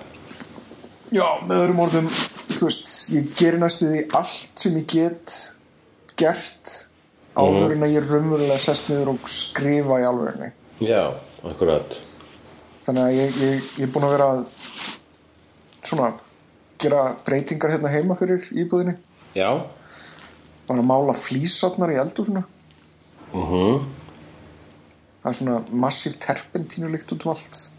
Speaker 3: Já, með öðrum orðum þú veist, ég gerir næstu því allt sem ég get gert áður en að ég raunverulega sest niður og skrifa í alvörinni
Speaker 2: Já, akkurat.
Speaker 3: Þannig að ég, ég, ég er búin að vera svona gera breytingar hérna heima fyrir íbúðinni?
Speaker 2: Já,
Speaker 3: bara mála flísatnar í eldhúsinu?
Speaker 2: Mhm.
Speaker 3: Það er svona massíf terpentínu líkt út um allt.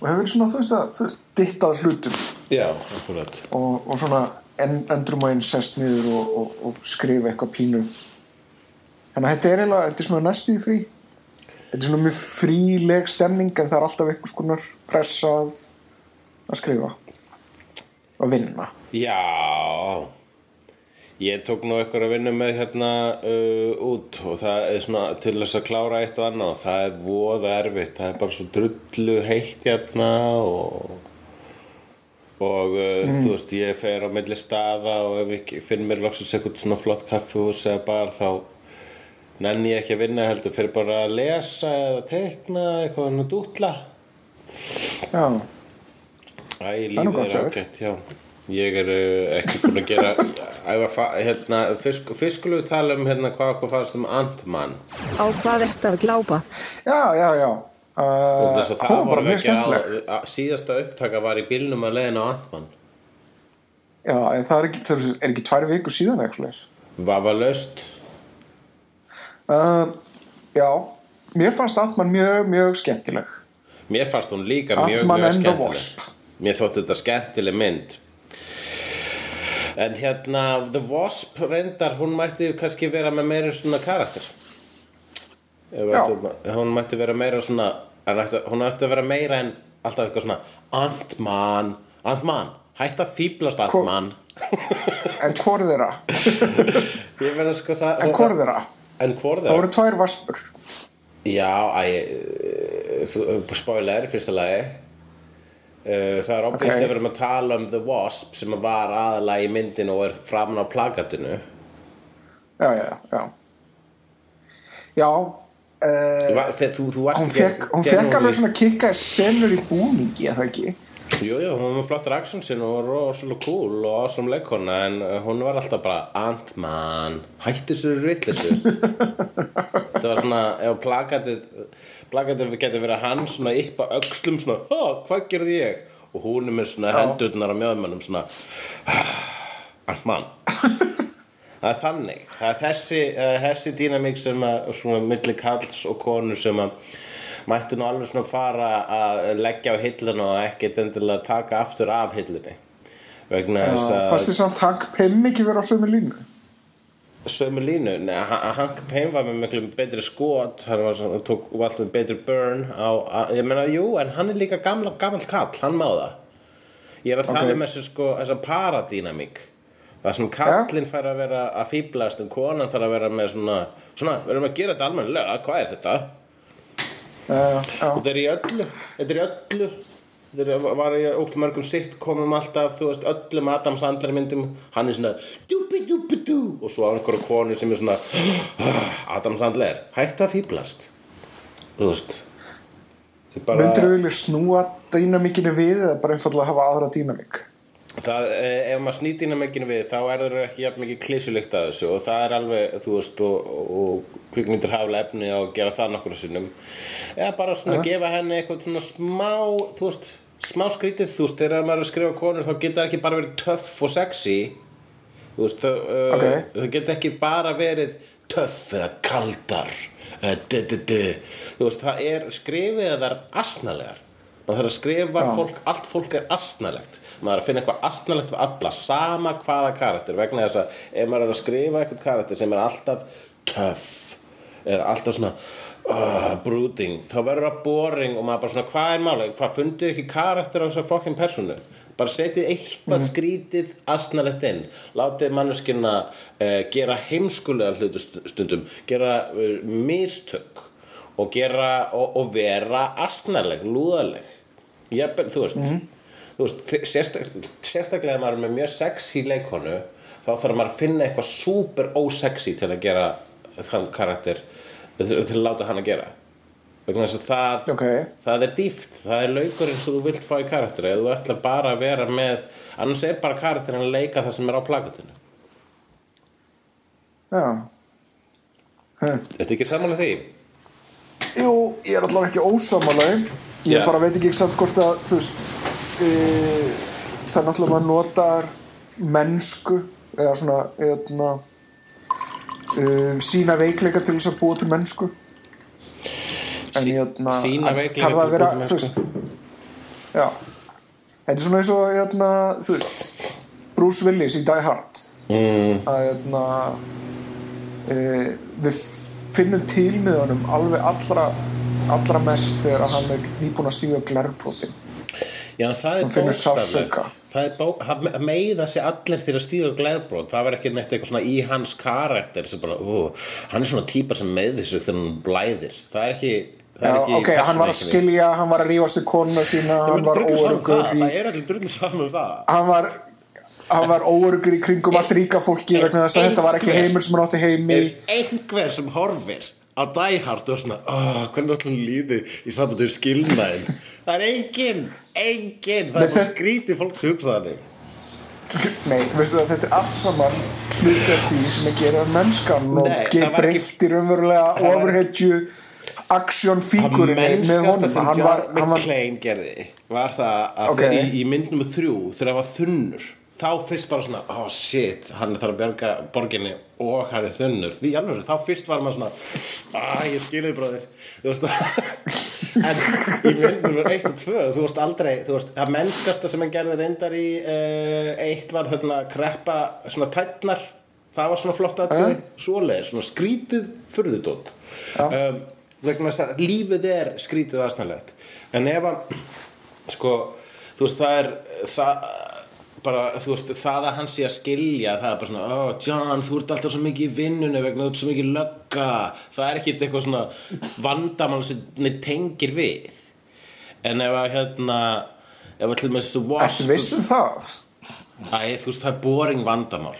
Speaker 3: Og hefur svona þú veist að þú veist, dittað hlutum.
Speaker 2: Já, akkurat.
Speaker 3: Og, og svona en, endrum og einn sest niður og, og, og skrifa eitthvað pínu. Þannig að þetta er eiginlega þetta er svona næstu í frí. Þetta er svona mjög fríleg stemning en það er alltaf einhvers konar pressað að skrifa og vinna?
Speaker 2: Já. Ég tók nú eitthvað að vinna með hérna uh, út og það er svona til þess að klára eitt og annað. Það er voða erfitt, það er bara svo drullu heitt hérna og og uh, þú veist ég fer á milli staða og ef ég finn mér loksins eitthvað svona flott kaffihús eða bar þá nenni ég ekki að vinna heldur. Fyrir bara að lesa eða tekna eitthvað hann að dútla
Speaker 3: já,
Speaker 2: Æ, lífið
Speaker 3: gott
Speaker 2: er ágætt, já. Ég er uh, ekki búin að gera hérna, fyrst, skulum við tala um hérna hvað okkur fannst um Ant-Man.
Speaker 5: Á hvað ertu að glápa?
Speaker 3: já, já, já. Uh,
Speaker 2: þess að
Speaker 3: hún var bara mjög skemmtileg.
Speaker 2: Síðasta upptaka var í bílnum að leiðin á Ant-Man.
Speaker 3: Já, en það er ekki, það er ekki tvær vikur síðan eitthvað
Speaker 2: Vafalaust.
Speaker 3: Uh, já, mér fannst Antman mjög, mjög skemmtileg.
Speaker 2: Mér fannst hún líka mjög,
Speaker 3: Ant-Man
Speaker 2: mjög
Speaker 3: and the
Speaker 2: skemmtileg.
Speaker 3: Wasp.
Speaker 2: Mér þótti þetta skemmtileg mynd. En hérna The Wasp reyndar hún mætti kannski vera með meira svona karakter. Ætti- Hún mætti vera meira svona ætti, Hún ætti að vera meira en alltaf eitthvað svona Ant-Man Ant-Man, hætt að fíblast Ant-Man.
Speaker 3: En hvort þeirra,
Speaker 2: sko það
Speaker 3: en hvort þeirra?
Speaker 2: En hvor
Speaker 3: það
Speaker 2: þeirra?
Speaker 3: voru tvær vaspur
Speaker 2: Já, spoiler, fyrsta lagi það er óbvist
Speaker 3: Ok.
Speaker 2: að við erum að tala um The Wasp sem var aðalega í myndinu og er framan á plakatinu.
Speaker 3: Já, já, já. Já uh,
Speaker 2: Va- þegar þú, þú varst
Speaker 3: hún
Speaker 2: ekki
Speaker 3: fekk, hún fekk alveg svona kikka senur í búningi, eða ekki?
Speaker 2: Jú, jú, hún var flottur action sin og rosalega cool og awesome leikona en uh, hún var alltaf bara Ant-Man, hætti svo rillisu Það var svona ef plakatið plakatið getur verið hann svona á öxlum svona, hvað gerði ég? Og hún er með svona hendurnar á mjöðmannum svona Ant-Man Það er þannig. Það er þessi, uh, þessi dýnamík sem að svona milli kalls og konur sem að mættu nú alveg svona fara að leggja á hilluna og ekkert endilega taka aftur af hillunni. Vegna þess að
Speaker 3: fannst þið samt Hank Pym ekki vera á sömu línu
Speaker 2: sömu línu. Nei, Han- Hank Payne var með miklu betri skot hann var, svona- tók alltaf með betri burn á, á, ég meina, jú, en hann er líka gamla, gamall kall, hann má það. Ég er að tala
Speaker 3: Ok.
Speaker 2: um þessu sko, þessa paradínamík. Það sem kallinn fær að vera að fýblast en konan þarf að vera með svona svona, við erum að gera þetta almennilega, hvað er þetta?
Speaker 3: uh, já,
Speaker 2: Þetta er í öllu Þetta er í öllu Er, var í ótt mörgum sitcomum alltaf Þú veist, öllum Adam Sandler myndum Hann er svona dúbi dúbi dú. Og svo á einhverju konu sem er svona Adam Sandler, hættu að fýblast Þú veist bara,
Speaker 3: myndir vilja snúa dýnamíkinu við eða bara einfallega hafa aðra dýnamík?
Speaker 2: Það, eh, Ef maður snýtir mekinu við Þá er það ekki jafn mikið klísulykt að þessu Og það er alveg, þú veist Og, og kvikmyndir hafa alveg efni á að gera það nokkur sinnum. Eða bara svona gefa henni eitthvað svona smá Þú veist, smá skrítið Þú veist, þegar maður er að skrifa konur Þá geta það ekki bara verið töff og sexy. Þú veist, það, uh,
Speaker 3: Ok.
Speaker 2: það geta ekki bara verið töff eða kaldar eða du, du, du. Þú veist, það er skrifið að það er asnalegar. Maður þarf að skrifa fólk, allt fólk er asnalegt. Maður er að finna eitthvað asnalegt við alla sama hvaða karakter. Vegna þess að ef maður er að skrifa eitthvað karakter sem er alltaf töff eða alltaf svona uh, brooding, þá verður það boring og maður bara svona, hvað er máli, hvað fundið ekki karakter á þessar fokkin personu? Bara setið eitthvað skrítið asnalegt inn, látið manneskina uh, gera heimskulega hlutu st- stundum, gera uh, mistök og gera og, og vera asnaleg, lúðaleg. Jafnvel, þú veist, þú veist sérstaklega ef maður með mjög sexy leikonu þá þarf maður að finna eitthvað super ósexy til að gera þann karakter til að láta hann að gera að það,
Speaker 3: Ok.
Speaker 2: það er dýft það er laukurinn sem þú vilt fá í karakter eða þú ætlar bara að vera með annars er bara karakterin að leika það sem er á plakatinu
Speaker 3: já hm.
Speaker 2: Þetta ekki samanlega því?
Speaker 3: Jú, ég er allavega ekki ósamála Ég
Speaker 2: Já.
Speaker 3: bara veit ekki samt hvort að þú veist e, það er náttúrulega maður notar mennsku eða svona eða, e, sína veikleika til þess að búa til mennsku. En hérna þarf
Speaker 2: til
Speaker 3: að vera þú veist já. Þetta er svona eins og hérna, þú veist Bruce Willis í Die Hard.
Speaker 2: Mm,
Speaker 3: að hérna, e, við finnum til með honum alveg allra, allra mest þegar hann er nýbúin að stíga glerbrotin
Speaker 2: Já, það er bókstaflegt. Það er bó, það meiða sig allir fyrir að stíga glæðbrót það var ekki neitt eitthvað svona í hans karakter sem bara, ó, hann er svona típa sem meiði sig þegar hann blæðir. Það er ekki, það
Speaker 3: Já,
Speaker 2: er ekki
Speaker 3: ok, hann var að skilja, hann var að rífast við konuna sína, hann var óörugur
Speaker 2: það,
Speaker 3: í,
Speaker 2: það er allir drullu saman um það.
Speaker 3: Hann var hann var óörugur í kringum allt ríka fólki vegna þess að þetta var ekki heimur sem hann átti heimi
Speaker 2: er einhver sem horfir Die Hard og er svona, oh, hvernig ætlum líði í sambandi við skilnaðin það er engin, engin það
Speaker 3: Nei,
Speaker 2: er
Speaker 3: það-
Speaker 2: skrítið fólk sem hugsa þannig
Speaker 3: Nei, veistu það, þetta er allt saman hluti af því sem að gera mennskan og
Speaker 2: Nei, það
Speaker 3: ge-
Speaker 2: var ekki-
Speaker 3: breytti raunverulega
Speaker 2: Það var-
Speaker 3: overheadju aksjónfíkurinni með
Speaker 2: mennskasta
Speaker 3: honum
Speaker 2: sem
Speaker 3: hann
Speaker 2: John
Speaker 3: var, hann var,
Speaker 2: McClane gerði var það að
Speaker 3: Ok.
Speaker 2: okay. í, í mynd nummer þrjú þegar það var þunnur þá fyrst bara svona, oh shit hann þarf að bjarga borginni og hann er þunnur. Því alveg, þá fyrst var maður svona ah, ég skilði bróðir. En í mynd nummer 1 og 2 þú veist aldrei, þú veist, það mennskasta sem hann gerði reyndar í uh, eitt var þarna kreppa svona tætnar það var svona flott aðtöði, svoleiðis svona skrítið furðutótt um, vegna þess að lífið er skrítið aðsnæðlegt en ef að sko, þú veist, það er það bara, þú veist, það að hann sé að skilja það er bara svona, oh John, þú ert alltaf svo mikið í vinnunni vegna þú ert svo mikið lögga. Það er ekki eitthvað svona vandamál sem tengir við. En ef að hérna ef að til með þessu
Speaker 3: ertu viss um það?
Speaker 2: Æ, þú veist, það er boring vandamál.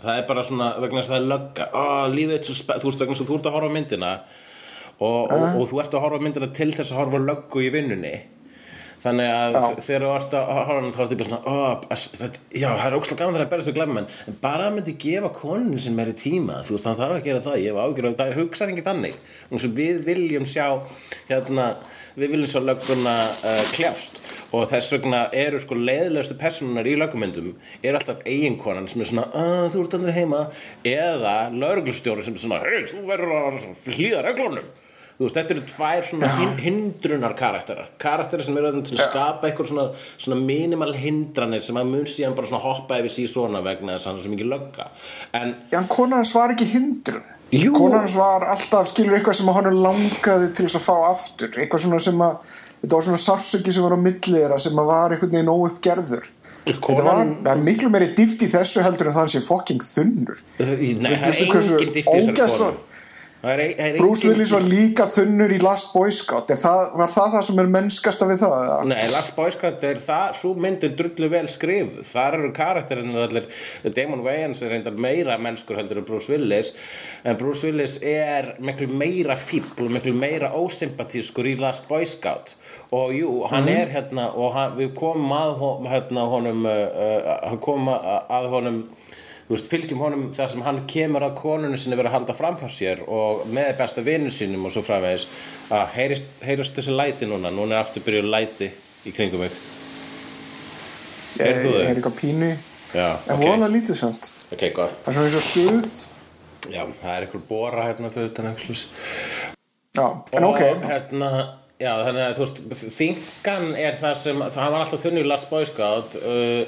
Speaker 2: Það er bara svona, vegna þess að það er lögga. Ó, lífið er svo spennt, þú veist, vegna þess að þú ert að horfa myndina og, og, og þú ert að horfa myndina til þess að horfa löggu í vinnunni Þannig að
Speaker 3: Já.
Speaker 2: þegar þú ert að horfa þá er þetta bara svona, þetta, já, það er ókslega gaman þegar að berast við glemmen en bara að myndi gefa konun sem meiri tíma þú veist, hann þarf að gera það, ég hef ágjör það er hugsa ekki þannig, Þannig að við viljum sjá hérna, við viljum sjá lögguna uh, kljást. Og þess vegna eru sko leiðilegustu personunar í löggumyndum eru alltaf eiginkonan sem er svona, þú ert aldrei heima. Eða lauruglustjóri sem er svona, hei, þú verður að hlýða reglunum þú veist, þetta eru tvær svona hin, hindrunar karakterar. Karakterar sem eru til að skapa eitthvað svona, svona minimal hindranir sem að mun síðan bara svona hoppa yfir síð svona vegna þess að hann er svo mikið lögga. En
Speaker 3: en konan hans var ekki hindrun.
Speaker 2: Jú.
Speaker 3: konan hans var alltaf skilur eitthvað sem hann langaði til þess að fá aftur. Eitthvað svona sem að þetta var svona sársöki sem var á milli þeirra sem að var einhvern veginn óuppgerður. Þetta var, miklu meiri dýft í þessu heldur en það sé fucking þunnur.
Speaker 2: Nei, það er engin dýft í
Speaker 3: ógeðslega-
Speaker 2: konu er, er
Speaker 3: Bruce Willis var líka þunnur í Last Boy Scout það, var það það sem er mennskasta við það? eða?
Speaker 2: Nei, Last Boy Scout er það, svo mynd er drullu vel skrifuð, þar eru karakterinn allir, Damon Wayans er reyndar meira mennskur heldur en Bruce Willis en Bruce Willis er miklu meira fíbl miklu meira ósympatískur í Last Boy Scout og jú, hann er hérna og hann, við komum að hon- hérna, honum uh, uh, komum að, honum veist, fylgjum honum þar sem hann kemur að konunni sinni verið að halda framhjá sér og með besta vinnu sínum og svo framvegis. Að heyrist, heyrist þessi læti núna? Núna er aftur byrjuð læti í kringum mig. Heyrðu þú þau?
Speaker 3: er eitthvað pínu.
Speaker 2: Já,
Speaker 3: en
Speaker 2: ok,
Speaker 3: vola lítið samt.
Speaker 2: Ok, gott.
Speaker 3: Það er svona eins og suð.
Speaker 2: Já, það er einhver bóra hérna einhvers
Speaker 3: já, en ok.
Speaker 2: Og hérna já, þannig að þú veist, þingan er það sem, það var alltaf þunni í Last Boy Scout uh,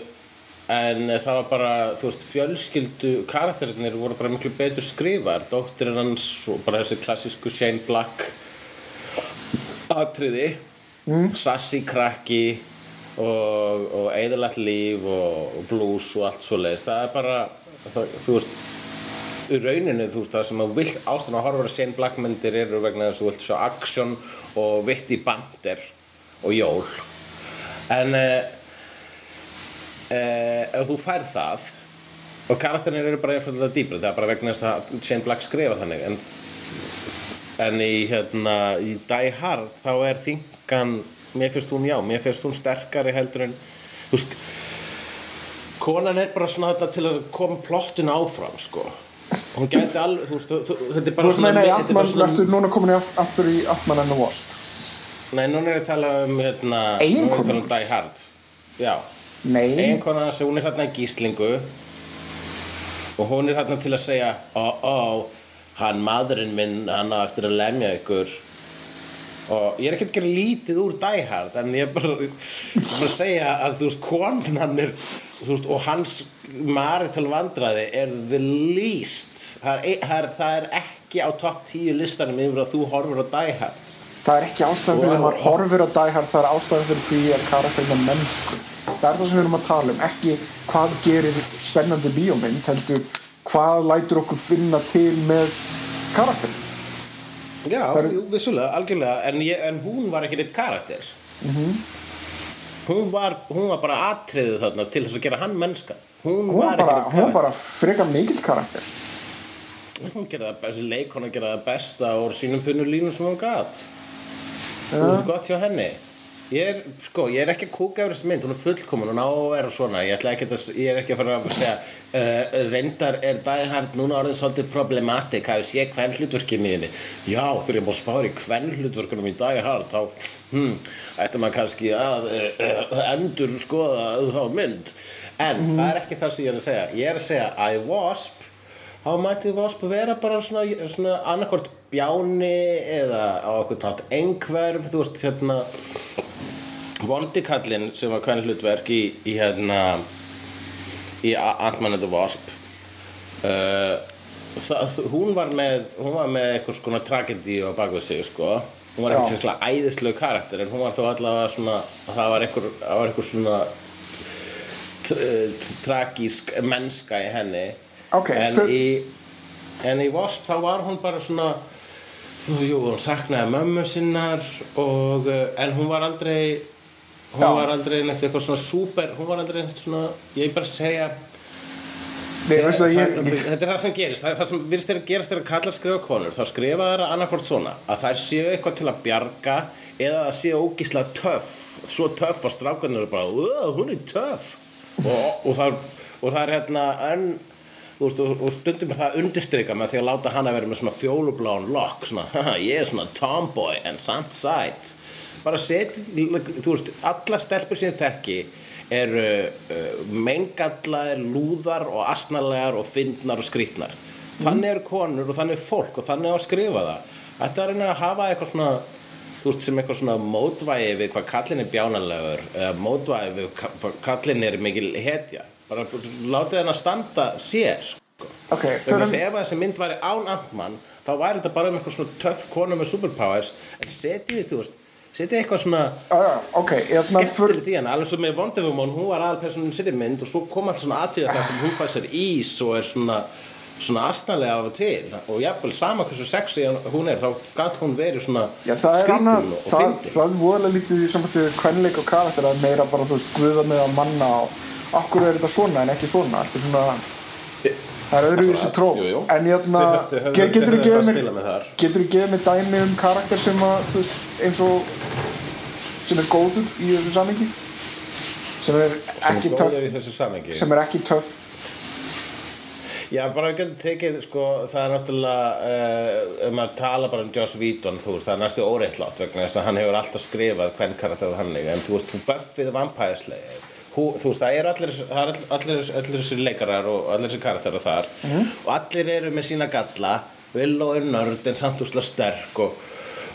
Speaker 2: en það var bara, þú veist, fjölskyldu karakterinir voru bara miklu betur skrifar dóttirinn hans og bara þessi klassísku Shane Black atriði. Mm. sassy krakki og, og eðalagt líf og, og blues og allt svo leiðist það er bara, það, þú veist í rauninu þú veist það sem að vill ástæðan að horfa á Shane Black myndir eru vegna þess að þú vilt sjá action og vitti bandir og jól. En uh, uh, ef þú fær það og karakterinir eru bara einfallega dýbri það er bara vegna þess að Shane Black skrifa þannig en, en í hérna í Die Hard þá er þingan mér finnst hún já, mér finnst hún sterkari heldur en þú veist konan er bara svona þetta til að koma plottinu áfram sko. Hún gæti alveg, þú veist, þú, þú, þetta er
Speaker 3: þú
Speaker 2: bara
Speaker 3: veist meina í
Speaker 2: þetta er bara
Speaker 3: Atman ertu núna komin aftur í Atman and the Wasp?
Speaker 2: Nei, núna er ég að tala um hérna, núna er ég að tala um? Die Hard. Já, eiginkona hans, hún er þarna í gíslingu og hún er þarna til að segja ó, ó, hann maðurinn minn hann á eftir að lemja ykkur. Og ég er ekki að gera lítið úr Die Hard en ég er bara, bara að segja að þú veist, konan er veist, og hans marital vandræði er the least. E- það er, það er ekki á topp 10 listanum yfir að þú horfir á Die Hard
Speaker 3: það er ekki ástæðan fyrir að maður horfir á Die Hard það er ástæðan fyrir því að karakterinn er mennsku það er það sem við erum að tala um ekki hvað gerir spennandi bíómynd heldur hvað lætur okkur finna til með karakterinn.
Speaker 2: Já,
Speaker 3: er-
Speaker 2: vissulega, algjörlega en, ég, en hún var ekki neitt karakter. Hún, var, hún var bara atriðið þarna til þess að gera hann mennska hún,
Speaker 3: hún var bara, hún bara frekar mikil karakter.
Speaker 2: Hún gera það, þessi leikona gera það besta úr sínum þunnu línum sem hún gat þú veist gott hjá henni. Ég er, sko, ég er ekki að kúka yfir þessi mynd hún er fullkomun, hún á að vera svona. Ég, ekki að, ég er ekki að fara að segja uh, reyndar er Hard núna orðin svolítið problematik, hafið sé hvern hlutverkið miðinni, já, ég má spári hvern hlutverkunum í Hard þá, hm, ætti maður kannski að uh, uh, endur skoða þá mynd, en það er ekki það sem ég er að segja, ég er að segja I Wasp. Þá mætti Wasp vera bara svona, svona annarkvort bjáni eða á okkur nátt einhverf, þú veist, hérna Vondikallinn sem var hvern hlutverk í, í hérna í Ant-Man and the Wasp. Uh, það, hún var með hún var með eitthvað svona tragedi á bakvið sig sko. Hún var ekki sérstaklega æðislegu karakter en hún var þó allavega svona það var eitthvað, það var eitthvað svona tragísk mennska í henni.
Speaker 3: Ok,
Speaker 2: en, í, en í Wasp þá var hún bara svona jú, hún saknaði mömmu sinnar og, uh, en hún var aldrei hún
Speaker 3: Já.
Speaker 2: var aldrei neitt eitthvað svona súper hún var aldrei neitt svona, ég bara segja
Speaker 3: Nei, veistu það, ég,
Speaker 2: það,
Speaker 3: ég,
Speaker 2: þetta er það sem gerist það, það sem virðist að gerast þegar kallar skrifa konur þá skrifa þær annarkvort svona að þær séu eitthvað til að bjarga eða það séu ógíslega töff svo töff að strákarnir eru bara "Ugh, hún er töff og, og, það, og það er hérna en, þú veist, og, og stundum er það undirstrika með því að láta hana vera með svona fjólubláun lokk svona, "Haha, ég er svona tomboy en samt sætt bara seti, þú veist, allar stelpur sem þekki eru uh, meingallaðir, lúðar og asnalegar og fyndnar og skrýtnar. Þannig eru konur og þannig er fólk og þannig á að skrifa það. Þetta er að að hafa eitthvað svona þú veist, sem eitthvað svona mótvægi við hvað kallin er bjánalegur eða mótvægi við hvað kallin er mikil hetja bara látið hann að standa sér sko.
Speaker 3: ok,
Speaker 2: Þegar
Speaker 3: förum
Speaker 2: þess ef þessi mynd væri án Ant-Man þá væri þetta bara um eitthvað svona töff konu með superpowers en setið, þú veist, setið eitthvað svona
Speaker 3: Já, já, ok, ég ætla að för
Speaker 2: skemmtilegt í hana, alveg svo með Wonder Woman hún var aðalpersonin sér í mynd og svo kom allt svona aðtíða það sem hún fæði sér ís og er svona svona astnalega af og til. Og jafnvel sama hversu sexy hún er þá gæt hún verið svona
Speaker 3: Já, það er annað,
Speaker 2: og, og
Speaker 3: það,
Speaker 2: fyndin.
Speaker 3: það er voðalega lítið í samfættu kvenleik og karakter að meira bara, þú veist, guða með að manna og okkur er þetta svona en ekki svona? Þetta er svona, það er öðruvísi tró
Speaker 2: Jú, jú.
Speaker 3: en ge- getur þú gefið mér getur þú gefið mér dæmi um karakter sem að, þú veist, eins og sem er góður í þessu samingi sem er ekki töff
Speaker 2: samengi
Speaker 3: sem er ekki töff
Speaker 2: Já, bara við getum tekið, sko, það er náttúrulega, uh, um að tala bara um Joss Whedon, þú veist, það er næstu óreittlátt vegna þess að hann hefur alltaf skrifað hvern karakter og hannig, en þú veist, Vampire Slayer, hú, þú veist, það er allir, það er all- allir, allir þessir leikarar og allir þessir karakterar þar og allir eru með sína galla, Willow er nörd en samt úrslega sterk og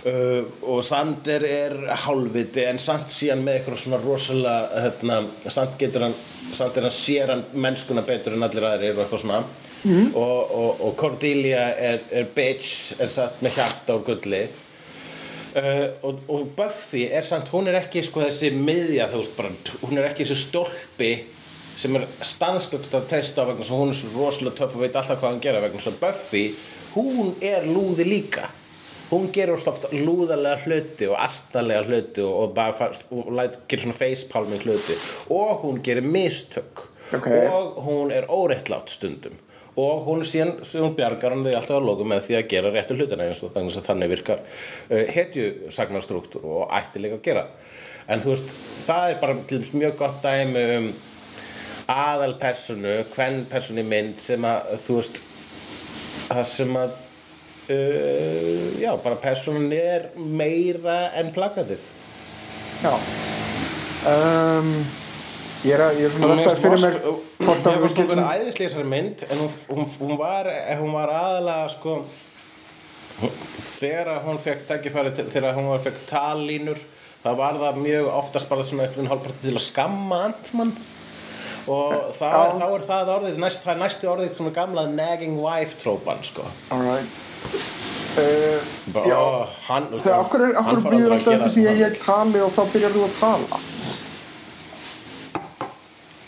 Speaker 2: Uh, og Sander er hálfviti en samt síðan með eitthvað svona rosalega hérna, samt getur hann samt er hann sér hann mennskuna betur en allir aðrir og eitthvað svona. Og, og, og Cordelia er, er bitch er satt með hjarta og gulli. Uh, og, og Buffy er samt, hún er ekki sko þessi miðja þú veist bara, hún er ekki þessi stólpi sem er stanslögt að treysta á vegna svo hún er svo rosalega töff og veit alltaf hvað hann gera vegna svo Buffy, hún er lúði líka hún gerur oft lúðalega hluti og astalega hluti og, og og læt, gerir svona facepalming hluti. Og hún gerir mistök.
Speaker 3: Ok.
Speaker 2: og hún er óréttlátt stundum. Og hún síðan, hún bjargar hann því alltaf að loku með því að gera réttu hlutina eins og þannig að þannig virkar uh, hetjusagnarstruktúr og ætti líka að gera. En þú veist, það er bara til dæmis mjög gott dæmi um aðalpersonu, hvern personu mynd sem að þú veist það sem að uh, já, bara personan er meira en plakatið.
Speaker 3: Já. Um, ég er, ég er svona veltaði fyrir mér hvort að við getum
Speaker 2: þessari mynd en hún, hún, hún, var, hún var aðalega sko þegar hún fekk til, þegar hún var fekk tallínur það var það mjög oftast bara svona einhvern hálfparti til að skamma Antmann og
Speaker 3: Já.
Speaker 2: þá er það orðið næst, það er næstu orðið svona gamla nagging wife trópan sko
Speaker 3: alright uh,
Speaker 2: bara,
Speaker 3: já.
Speaker 2: Ó, hann,
Speaker 3: þegar okkur, er, okkur býður
Speaker 2: að
Speaker 3: alltaf eftir því að
Speaker 2: svona
Speaker 3: ég tali og þá byrjar þú að tala?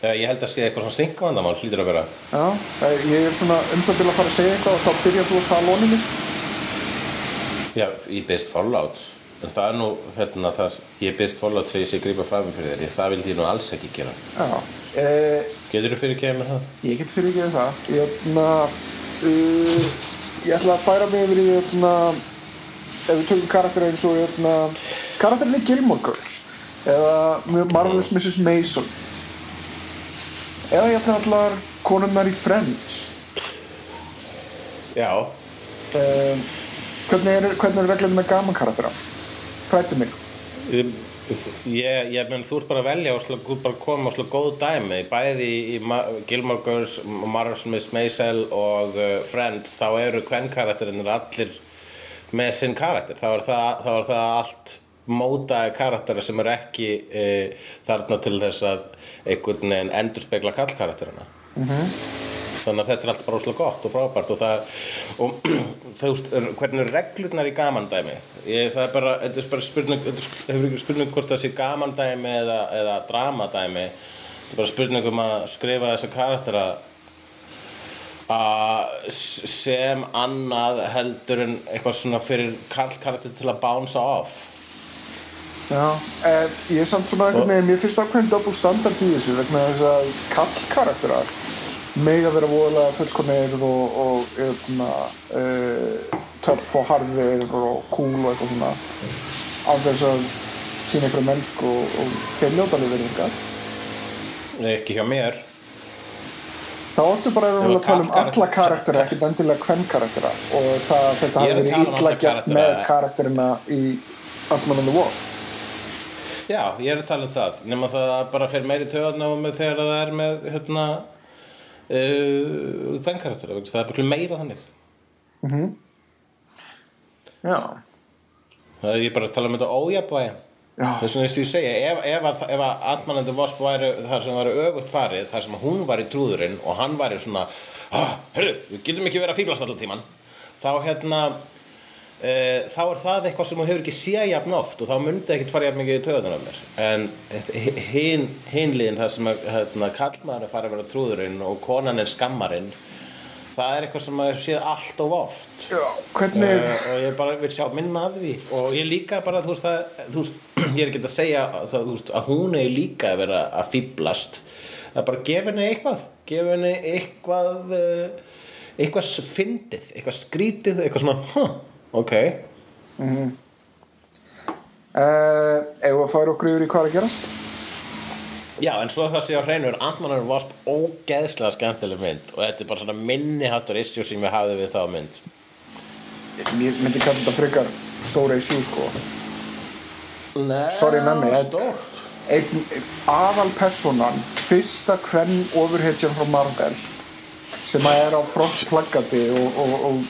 Speaker 2: Eh, Ég held að sé eitthvað svona synkvandamál hlýtur að vera.
Speaker 3: Já, eh, ég er svona um það til að fara að segja eitthvað og þá byrjar þú að tala oninu
Speaker 2: Já, ég byrst Fallout en það er nú, hérna, það, ég byrst Fallout þegar ég sé grípa fram fyrir þér, það vildi ég nú alls ekki gera.
Speaker 3: Já. Uh,
Speaker 2: Getur þú fyrir kemur með það?
Speaker 3: Ég get fyrir ekki það. Ég, ætla, uh, ég ætla að færa mig yfir í ætla, ef við tökum karakter eins og ætla, karakterin í Gilmore Girls eða Marvelous Mrs. Maisel. Eða ég ætla allar konunnar í Friends.
Speaker 2: Já,
Speaker 3: um, hvernig er, er reglum með gaman karaktera frættu mig
Speaker 2: ég, ég, menn þú ert bara að velja og slá, bara koma og slá góð dæmi. Bæði í, Ma Gilmore Girls, Marvel Smith Maisel og uh, Friends þá eru hvern karakterinir allir með sinn karakter. Þá er það, þá er það allt mótaði karakterar sem eru ekki e, þarna til þess að einhvern veginn endur spekla kallkarakterina þannig að þetta er allt bara óslega gott og frábært og það og þú veist, er- hvernig reglurnar í gamandæmi ég, það er bara, þetta er bara spurning þetta hefur ekki spurning hvort það sé gamandæmi eða, eða dramadæmi þetta er bara spurning um að skrifa þessa karaktera að sem annað heldur en eitthvað svona fyrir karl karakter til að bánsa off
Speaker 3: Já, eh, ég er samt svona einhvern veginn, mér finnst ákveðin double standard í þessu vegna þess að kallkarakterar mega vera voðalega fullkonir og, og eðna, uh, töff og harðir og cool og eitthvað svona. Á þess að sína einhverja mennsku og, og þeir njóta alveg verðingar
Speaker 2: ekki hjá mér.
Speaker 3: Þá ertu bara að
Speaker 2: að
Speaker 3: tala um alla karaktera, ekkert endilega hvern karaktera og það, þetta hafi
Speaker 2: að
Speaker 3: verið
Speaker 2: tala um
Speaker 3: með karakterina í Ant-Man and the Wasp
Speaker 2: Já, ég er að tala um það. Nema það bara fer meiri töðan á með þegar það er með hérna uh, hvern karakter það er bara meira þannig.
Speaker 3: Já,
Speaker 2: Það er ég bara að tala um þetta ójafnvægi.
Speaker 3: Já,
Speaker 2: Þess vegna þess að ég segja, ef, ef, að, ef að Ant-Man and the Wasp væri þar sem væri öfugt farið, þar sem hún var í trúðurinn og hann væri svona, ah, hörru, við getum ekki verið að fíblast allan tíman, þá hérna, e, þá er það eitthvað sem hún hefur ekki séð jafn oft og þá myndi ekkert fara jafn mikið í töðunar af mér. En hin liðin þar sem að hérna, kallmaður er farið að vera trúðurinn og konan er skammarinn, það er eitthvað sem maður séð allt of oft.
Speaker 3: já, hvernig
Speaker 2: Uh, og ég bara vil sjá minna af því og ég líka bara, þú veist, að, þú veist ég er ekki að segja það, þú veist, að hún er líka að vera að fýblast það er bara að gefa henni eitthvað gefa henni eitthvað uh, eitthvað fyndið, eitthvað skrítið eitthvað svona, huh, ok.
Speaker 3: Uh, Ef að færa okkur yfir í hvað að gerast?
Speaker 2: Já, en svo það sé á hreinur Ant-Man and Wasp ógeðslega skemmtileg mynd og þetta er bara svona minniháttur issue sem við hafði við þá mynd.
Speaker 3: Ég myndi kalla þetta frekar stóra issue sko.
Speaker 2: Nei,
Speaker 3: Sorry, Einn aðal personan fyrsta hvern ofurhetjan frá Marvel sem að er á front plaggati og, og, og,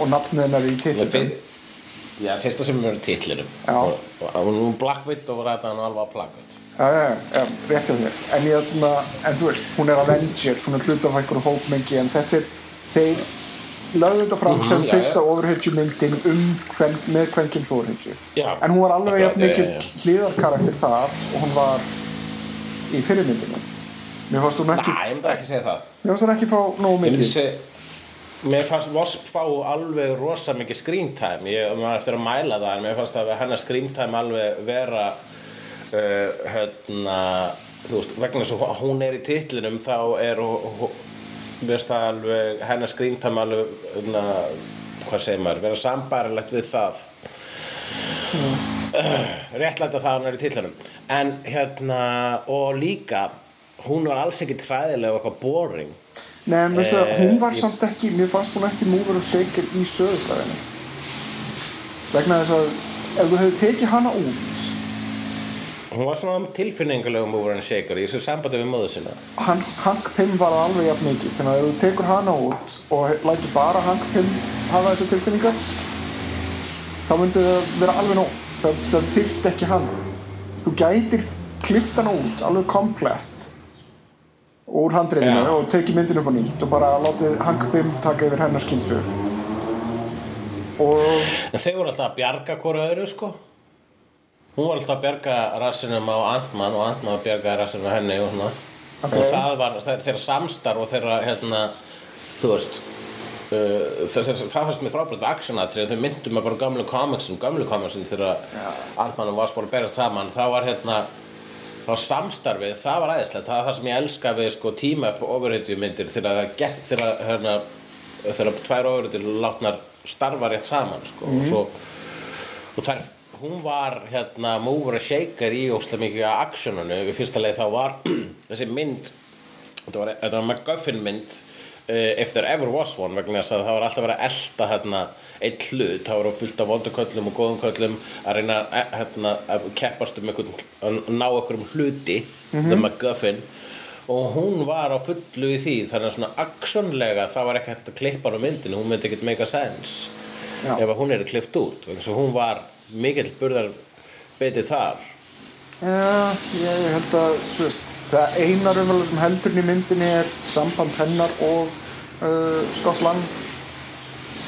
Speaker 3: og nafnið hennar í
Speaker 2: fin- Já, fyrsta sem er titlinum
Speaker 3: Já.
Speaker 2: og, og nú Blackwitt og ræta hann alveg á Blackwitt
Speaker 3: Já, já, já, rétt hjá þér en, ég, en þú veist, hún er Avengers hún er hluta af einhverju hópmengi en þetta er, þeir lögðu þetta fram sem
Speaker 2: já,
Speaker 3: fyrsta
Speaker 2: já.
Speaker 3: ofurhetjumyndin um hvern, með kvenkins
Speaker 2: Já.
Speaker 3: en hún var alveg
Speaker 2: já.
Speaker 3: hliðarkarakter þar og hún var í fyrirmyndinu mér fannst hún ekki
Speaker 2: Næ, ég myndi ekki segja það.
Speaker 3: Mér fannst hún ekki fá nógu
Speaker 2: Ég myndi
Speaker 3: mikið.
Speaker 2: segja Mér fannst Wasp fá alveg rosa mikið screen time. Ég maður eftir að mæla það en mér fannst að hennar screen time alveg vera uh, hérna þú veist, vegna þess að hún er í titlinum þá er hún mér finnst það alveg hennar screen time alveg hérna, hvað segir maður, vera sambarilegt við það. Réttlæta það að hún er í titlinum. En hérna og líka hún var alls ekki træðilega og eitthvað boring.
Speaker 3: Nei, en veistu það,
Speaker 2: Eh,
Speaker 3: hún var
Speaker 2: ég-
Speaker 3: samt ekki mér fannst hún ekki múfur og shaker í sögufræðinu vegna þess að ef þú hefur tekið hana út
Speaker 2: hún var svona tilfinningulegum mover and shaker í þessu sambandi við móðu sinna
Speaker 3: Han, Hank Pym var alveg jafn mikið þannig að ef þú tekur hana út og lætur bara Hank Pym hafa þessu tilfinningar þá myndi það vera alveg nóg. Það, það þyrft ekki hann þú gætir klift hana út alveg komplett úr handreitinu
Speaker 2: Já.
Speaker 3: og tekið myndin upp á nýtt og bara látið Hank Pym taka yfir hennar skildur og
Speaker 2: en þau voru alltaf að bjarga hvora öðru sko hún var alltaf að bjarga rassinum á Ant-Man og Ant-Man að bjarga rassinum á henni og, svona.
Speaker 3: Ok.
Speaker 2: og það var þeirra samstarf og þeirra hérna, þú veist Uh, það, fannst mér frábært actionatrið þau myndum mig bara á gamlu comicsum gamlu comicsum þegar Ant-Man og Wasp voru að berja saman þá var hérna þá samstarfið, það var æðislegt. Það er það sem ég elska við sko team-up overhitju myndir þegar það gett þegar hérna, þegar tvær overhitjur látnar starfa rétt saman sko, og svo og þar, hún var hérna og shaker í óslega mikið af actioninu. Við fyrsta leið þá var þessi mynd þetta var, var MacGuffin mynd uh, if there ever was one vegna þess að það var alltaf verið að elta hérna einn hlut, það var fullt af vonduköllum og góðum köllum að reyna að, hérna, að keppast um einhvern að ná einhverjum hluti the MacGuffin. Og hún var á fullu í því þannig að svona actionlega það var ekki hægt að klippa á myndinu hún myndi ekkert make a sense
Speaker 3: Já.
Speaker 2: ef hún er klift út þess að hún var mikill burðar betið þar.
Speaker 3: Já, ég held að veist, það eina raunverulega sem heldur í myndinni er samband hennar og uh, Scott Lang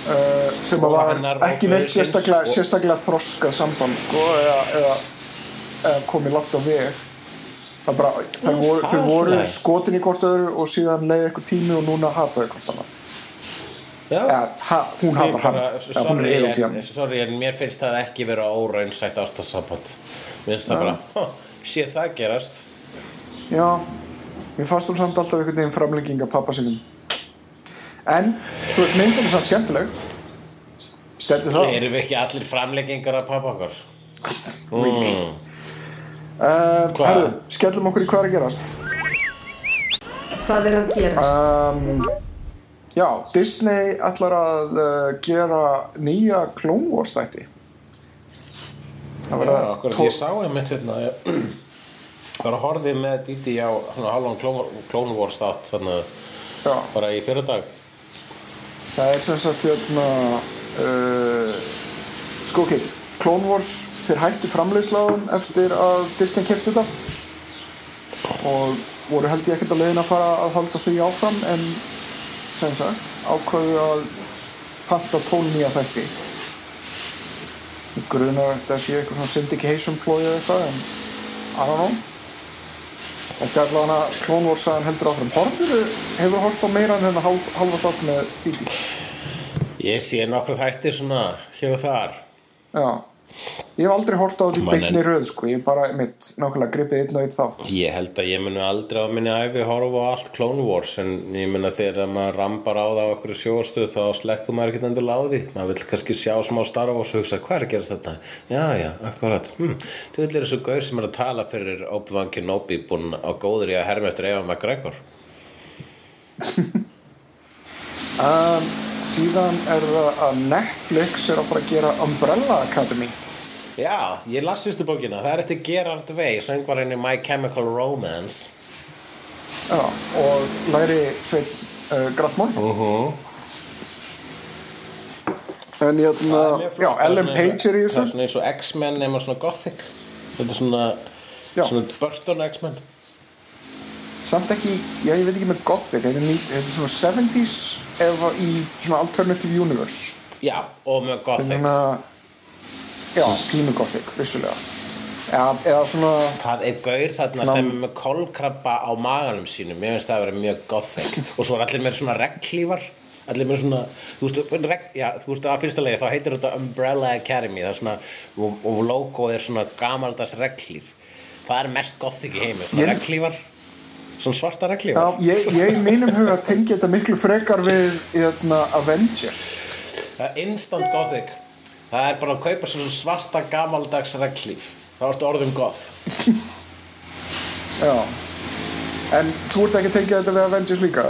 Speaker 3: uh, sem að var ekki neitt sérstaklega,
Speaker 2: og-
Speaker 3: sérstaklega þroskað samband sko, eða, eða, eða komið látt á veg. Það er bara, voru, þau
Speaker 2: er
Speaker 3: voru
Speaker 2: svoleiðis.
Speaker 3: skotin í hvort öðru og síðan leiði eitthvað tími og núna hataði hvort annað.
Speaker 2: Já,
Speaker 3: eða, ha, hún hatar hann. eða, hún
Speaker 2: sorry,
Speaker 3: reyð út í
Speaker 2: en,
Speaker 3: hann
Speaker 2: sorry, en mér finnst það ekki vera óraunsætt ástarsamband Mér finnst það bara, sé það gerast.
Speaker 3: Já, mér fannst hún samt alltaf einhvern veginn framlenging af pappa sínum En, þú veist, myndin er samt skemmtileg. Stendur það
Speaker 2: Erum við ekki allir framleggingar af pappa okkar?
Speaker 3: uh, Herðu, skellum okkur í hvað er að gerast.
Speaker 5: Hvað er að gerast?
Speaker 3: um, Já, Disney ætlar að uh, gera nýja Clone Wars þætti. Það
Speaker 2: Já,
Speaker 3: verða
Speaker 2: akkurat,
Speaker 3: tó-
Speaker 2: ég sá einmitt hérna ég bara horfið með Didi á þátt þannig
Speaker 3: Já,
Speaker 2: bara í fyrir dag
Speaker 3: það er sem sagt hérna uh, sko ok, Clone Wars þeir hættu framleiðslaðum eftir að Disney kefti þetta. Og voru held ég ekkert að leiðin að fara að halda því áfram en sem sagt ákvaðu að panta 12 nýja þætti. Mig grunar að þetta sé eitthvað svona syndication ploy eða eitthvað en I don't know Þetta er allavega sagan heldur áfram. Horfur, hefur hort á meira en hérna hálf, halva þátt með Didi
Speaker 2: Ég sé nokkru þættir svona hér og þar.
Speaker 3: Já Ég hef aldrei hort á þetta í
Speaker 2: Man,
Speaker 3: beinni röð sko, ég hef bara mitt nákvæmlega gripið einn og einn þátt.
Speaker 2: Ég held að ég muni aldrei á minni æfi horfa á allt Clone Wars en ég muni að þegar maður rambar á það á okkur sjóðstöð þá slekkur maður ekkert endur láði maður vil kannski sjá smá Star Wars og hugsa hvað er að gerast þetta? Já, já, akkurat. Hm. Þú vil er þessu gaur sem er að tala fyrir Obi-Wan Kenobi búinn á góður í að herma eftir Eva McGregor.
Speaker 3: Um, Síðan er það að Netflix er að fara að gera Umbrella Academy
Speaker 2: Já, ég las fyrstu bókina, það er eftir Gerard Way söngvarinn í My Chemical Romance.
Speaker 3: Já, og læri Sveit uh, Graf Mónsson
Speaker 2: uh -huh.
Speaker 3: En hérna, já, Ellen Page er í
Speaker 2: Það er
Speaker 3: þessu
Speaker 2: svona eins og X-Men nema svona gothic. Þetta er svona,
Speaker 3: Já.
Speaker 2: svona Burton X-Men.
Speaker 3: Samt ekki, já ég veit ekki með Gothic. Þetta er, er svona 70s eða í svona Alternative Universe?
Speaker 2: Já, og með gothic.
Speaker 3: Svona Já, Gothic, vissulega. Já, eða svona
Speaker 2: Það er gaur þarna
Speaker 3: Svona-
Speaker 2: sem er með kolkrabba á maganum sínum. Mér finnst það að vera mjög gothic. Og svo er allir með svona reglífar Allir með svona, þú veist, reg, já, þú veist að fyrsta legi þá heitir þetta Umbrella Academy. Það er svona, og, og logo er svona gamaldags reglíf Það er mest gothic í heimi, svona
Speaker 3: Ég-
Speaker 2: reglífar Svona svarta
Speaker 3: Já,
Speaker 2: reglífar
Speaker 3: ég, ég mínum huga tengi þetta miklu frekar við hérna, Avengers.
Speaker 2: Það er instant gothic Það er bara að kaupa svona svarta gamaldags reglíf Það ertu orðum goth.
Speaker 3: Já. En þú ert ekki að tengja þetta við Avengers líka?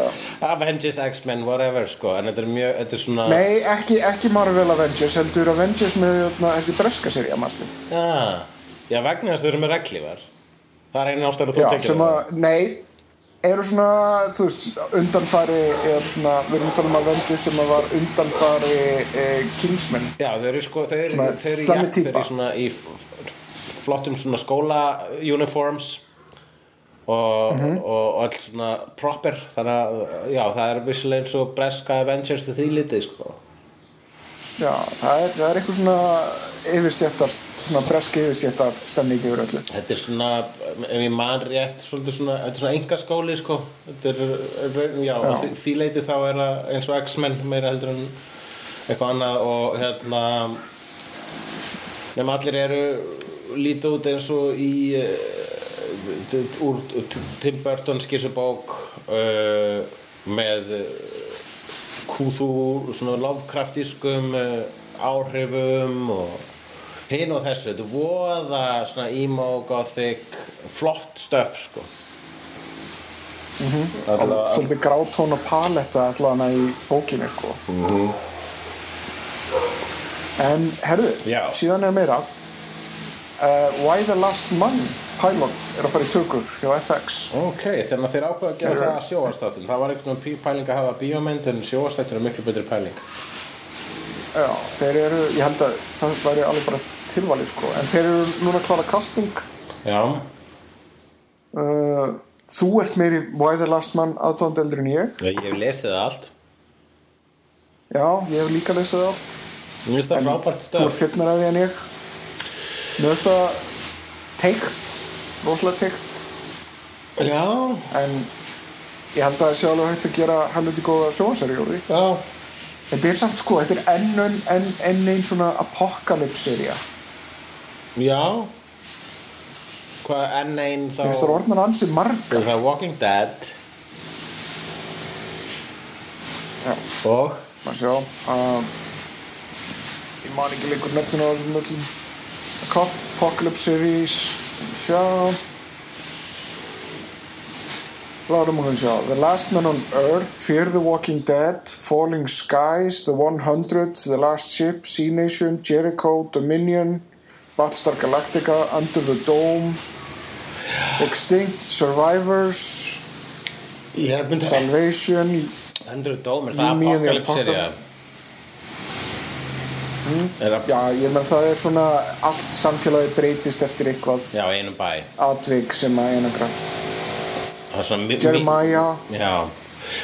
Speaker 2: Avengers, X-Men, whatever sko. En þetta er mjög, þetta er svona
Speaker 3: Nei, ekki, ekki Marvel Avengers heldur Avengers með hérna, þessi breska mástu
Speaker 2: Já, já vegna þess að þau eru með reglífar Það er einu ástæður að þú
Speaker 3: sem að, nei eru svona, þú veist, undanfari hérna, við erum að tala um Avengers sem var undanfari eh, Kingsman
Speaker 2: Já, þau eru sko, þau eru, þau eru, svona í flottum svona skóla uniforms og,
Speaker 3: Mhm.
Speaker 2: og, og öll svona proper þannig að, já, það er vissilega eins og breska Avengers til því litið sko.
Speaker 3: Já, það er, það er eitthvað svona yfirstjættar, svona breski yfirstjættar stemning yfir öllu
Speaker 2: Þetta er svona, ef ég man rétt, svolítið svona, þetta er svona engaskóli, sko. Þetta er, já,
Speaker 3: Já.
Speaker 2: Því, því leiti þá er það eins og X-Men meira heldur en eitthvað annað og hérna, nema allir eru lítið út eins og í, uh, úr Tim Burton skissubók uh, með kúþú, svona Lovecraftískum uh, áhrifum og hinn og þessu, þetta er voða svona emo, gothic, flott stöf sko.
Speaker 3: Og svolítið grátóna paletta allavega í bókinni sko. En herðu,
Speaker 2: Já.
Speaker 3: síðan er meira. Uh, Why the Last Man pilot er að fara í tökur hjá FX
Speaker 2: Ok, þannig að þeir ákveða að gera það að sjóastáttum það var einhvern veginn pæling að hafa bíómynd en sjóastáttur er miklu betri pæling
Speaker 3: Já, þeir eru, ég held að það væri alveg bara tilvalið sko. En þeir eru núna að klára casting.
Speaker 2: Já,
Speaker 3: uh, þú ert meiri Why the Last Man aðtóndeldur en ég.
Speaker 2: Ég hef lesið það allt.
Speaker 3: Já, ég hef líka lesið allt.
Speaker 2: Mér finnst það frábært
Speaker 3: þú
Speaker 2: stöf
Speaker 3: ert fyrnar að því en ég. Mér finnst það teikt rosalega teikt.
Speaker 2: Já,
Speaker 3: en ég held að það sé alveg hægt að gera helviti góða því.
Speaker 2: Já
Speaker 3: þetta er samt sko, þetta er enn, enn, enn, einn svona apocalypse-seria
Speaker 2: Já. Hvað enn einn þá?
Speaker 3: Ég finnst það orðnar ansi marga
Speaker 2: Það er Walking Dead?
Speaker 3: Já,
Speaker 2: og?
Speaker 3: Maður sjá um, ég man ekki leikur nöfnum á þessum öllum. Apocalypse series sjá sjá The Last Man on Earth, Fear the Walking Dead Falling Skies, The 100 The Last Ship, Sea Nation Jericho, Dominion Battlestar Galactica, Under the Dome Extinct, Survivors Salvation
Speaker 2: Hendur Dómur, það er
Speaker 3: Jimmy and the
Speaker 2: apokalypse serið Er það,
Speaker 3: Já, ég menn það er svona allt samfélagi breytist eftir eitthvað
Speaker 2: já, einum bæ.
Speaker 3: atvik sem að einagra Jeremiah.
Speaker 2: Já.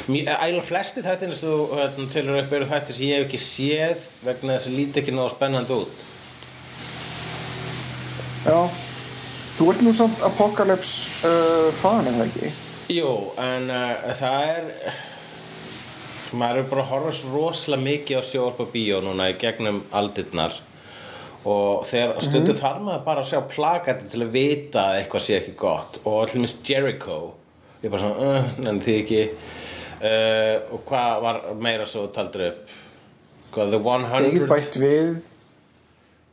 Speaker 2: Ægilega flesti þetta eins og þú hérna, tilur upp eru þetta sem ég hef ekki séð vegna þess að líti ekki náðu spennandi út.
Speaker 3: Já, þú ert nú samt Apocalypse uh, fan, það ekki?
Speaker 2: Jú, en uh, það er maður er bara að horfa svo rosalega mikið á sjóarpa bíó núna í gegnum aldirnar. Og þegar stundu þarf maður bara að sjá plakati til að vita að eitthvað sé ekki gott. Og allir minnst Jericho ég bara svona, uh, nenni því ekki. Uh, og hvað var meira svo taldur upp? Hvað, The
Speaker 3: Egið
Speaker 2: 100
Speaker 3: bætt við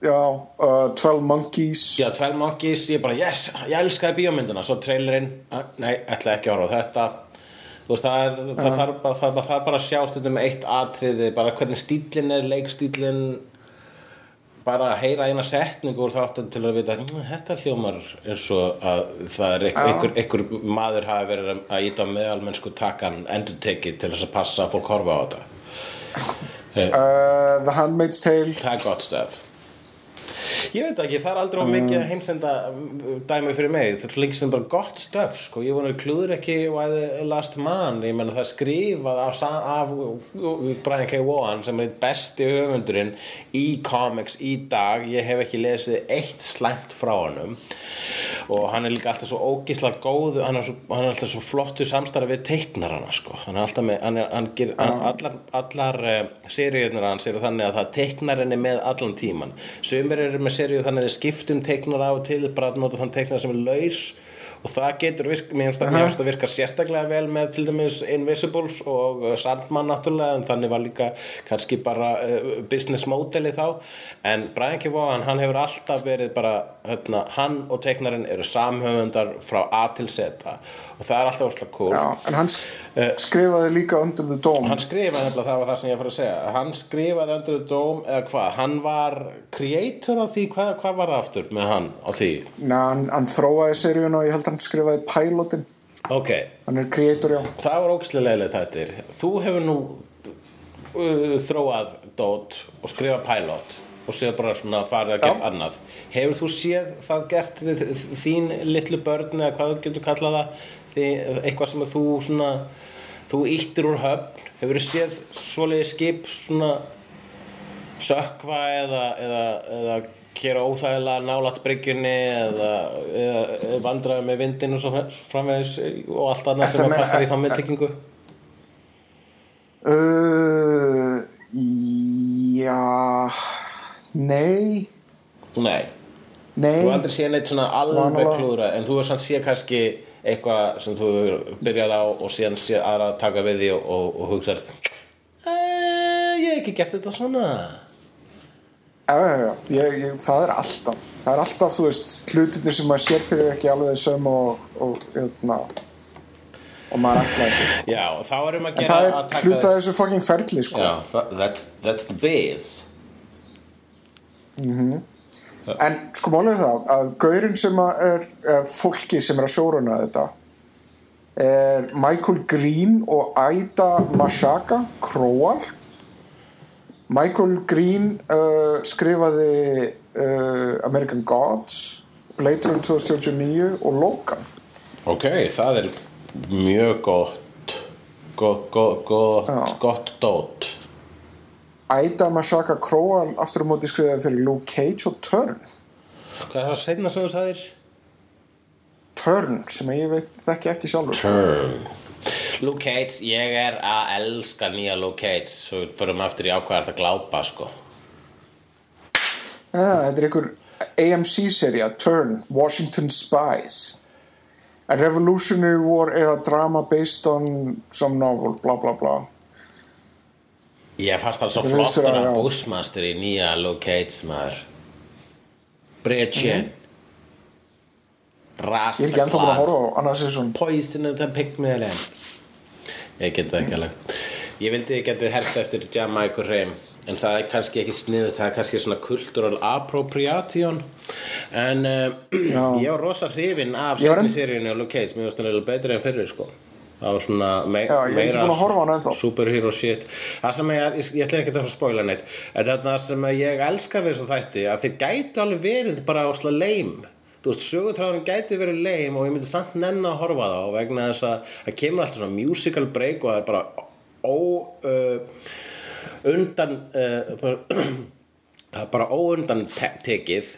Speaker 3: Já, uh, 12 Monkeys.
Speaker 2: Já, 12 Monkeys, ég bara, yes, ég elskaði bíómyndina. Svo trailerinn, ah, nei, ætla ekki að horfa á þetta. Þú veist, það er, það þarf bara, það, er bara- að sjá stundum eitt atriði Bara hvernig stíllinn er, leikstíllinn Bara að heyra eina setningu úr þáttum til að vita "Mm, Þetta hljómar eins og að það er einhver, einhver, maður hafi verið að íta meðalmennsku takan endur tekið til þess að passa að fólk horfa á þetta.
Speaker 3: Uh, The Handmaid's Tale.
Speaker 2: Það er gott stöf Ég veit ekki, það er aldrei of mikið heimsenda dæmi fyrir mig. Það er lengi sem bara gott stöf sko. Ég vona klúður ekki Last Man. Ég menna það er skrifað af, af Brian K. Vaughan sem er besti höfundurinn í comics í dag. Ég hef ekki lesið eitt slæmt frá honum og hann er líka alltaf svo ógísla góðu hann er, svo, hann er alltaf svo flottu samstarfi við teiknarana sko. hann er alltaf með hann er, hann ger, hann, allar, allar uh, seríunar hans eru þannig að það teiknarinn er með allan tíman sumir eru með seríu þannig að þið skiptum teiknar á til bara að nota þann teiknar sem er laus og það getur virka, mér finnst það- það virka sérstaklega vel með til dæmis Invisibles og uh, Sandman náttúrulega en þannig var líka kannski bara uh, business modeli þá. En Brian K. Vaughan hann hefur alltaf verið bara hérna, hann og teiknarinn eru samhöfundar frá A til Z og það er alltaf óslega cool.
Speaker 3: Já, en hann sk- skrifaði líka Under the Dome.
Speaker 2: Hann skrifaði það var það sem ég fór að segja. Hann skrifaði Under the Dome eða hvað, hann var creator á því, hvað, hvað var það aftur með hann á því?
Speaker 3: Nei, hann, hann þróaði seríun og ég held að hann skrifaði pilotin
Speaker 2: ok,
Speaker 3: Hann er creator, já.
Speaker 2: Það var ógæslega leiðilegt þetta Þú hefur nú uh, þróað dót og skrifað pilot og séð bara svona farið að gert annað. Hefur þú séð það gert við þín litlu börn eða hvað þú getur kallað það því, eitthvað sem þú svona þú íttir úr höfn. Hefur þú séð svoleiði skip svona sökva eða, eða, eða gera óþægilega nálat bryggjunni eða, eða, vandraði með vindin og svo framvegis og allt annað sem
Speaker 3: að
Speaker 2: passa í
Speaker 3: er-
Speaker 2: þá myndlíkingu
Speaker 3: uh, Já Nei.
Speaker 2: Nei,
Speaker 3: Nei.
Speaker 2: Þú aldrei séð neitt svona alveg klúðra en þú hefur samt séð kannski eitthvað sem þú hefur byrjað á og síðan séð aðra að taka við því og, og, og hugsar "Eh, ég hef ekki gert þetta svona.
Speaker 3: Já, já, já, ég, ég, það er alltaf. Það er alltaf, þú veist, hlutinir sem maður sér fyrir ekki alveg þessum og, og, hérna, og maður ætlaði sér sko.
Speaker 2: Já, og þá erum að
Speaker 3: en
Speaker 2: gera
Speaker 3: það er
Speaker 2: að taka
Speaker 3: hluta af þessu fucking ferli sko.
Speaker 2: Já, það- that's, that's the biz
Speaker 3: en sko málið er það að gaurinn sem að er eða fólki sem er að sjóruna þetta er Michael Green og Aida Mashaka Kroal Michael Green uh, skrifaði uh, American Gods Blade Runner 2049 og Logan.
Speaker 2: Ok, það er mjög gott gott, gott, gott, gott dót
Speaker 3: Aida Mashaka Kroal aftur á móti skrifaði fyrir Luke Cage og Turn.
Speaker 2: Hvað er það seinna sem þú sagðir?
Speaker 3: Turn sem ég veit þekki ekki sjálfur.
Speaker 2: Turn. Luke Cage, ég er að elska nýja Luke Cage svo förum aftur í ákvæðart að glápa sko.
Speaker 3: Ah, þetta er einhver AMC-serja Turn, Washington Spies. A Revolutionary War er a drama based on some novel bla bla bla
Speaker 2: Ég fannst það svo flottur að
Speaker 3: já.
Speaker 2: Bushmaster í nýja Cage maður.
Speaker 3: Á annars er svona
Speaker 2: Poison and the Pygmalion Ég get það ekki alveg. Ég vildi ég geti herst eftir Jamaica Reim en það er kannski ekki sniðu það er kannski svona cultural appropriation. En
Speaker 3: Já.
Speaker 2: ég var rosa hrifin af setni
Speaker 3: enn-
Speaker 2: seríunni á Luke Cage mér varst hann eiginlega betri en fyrir sko það var svona me
Speaker 3: Já, á ennþá.
Speaker 2: superhero shit. Það sem ég, ég, ég ætla ekki að spoila neitt en þetta sem ég elska við þessu þætti að þeir gætu alveg verið bara ásla leim þú veist, sögutráðurinn gæti verið leim og ég myndi samt nenn að horfa á þá vegna þess að það kemur alltaf svona musical break og það er bara ó uh, undan uh, það er bara óundan te tekið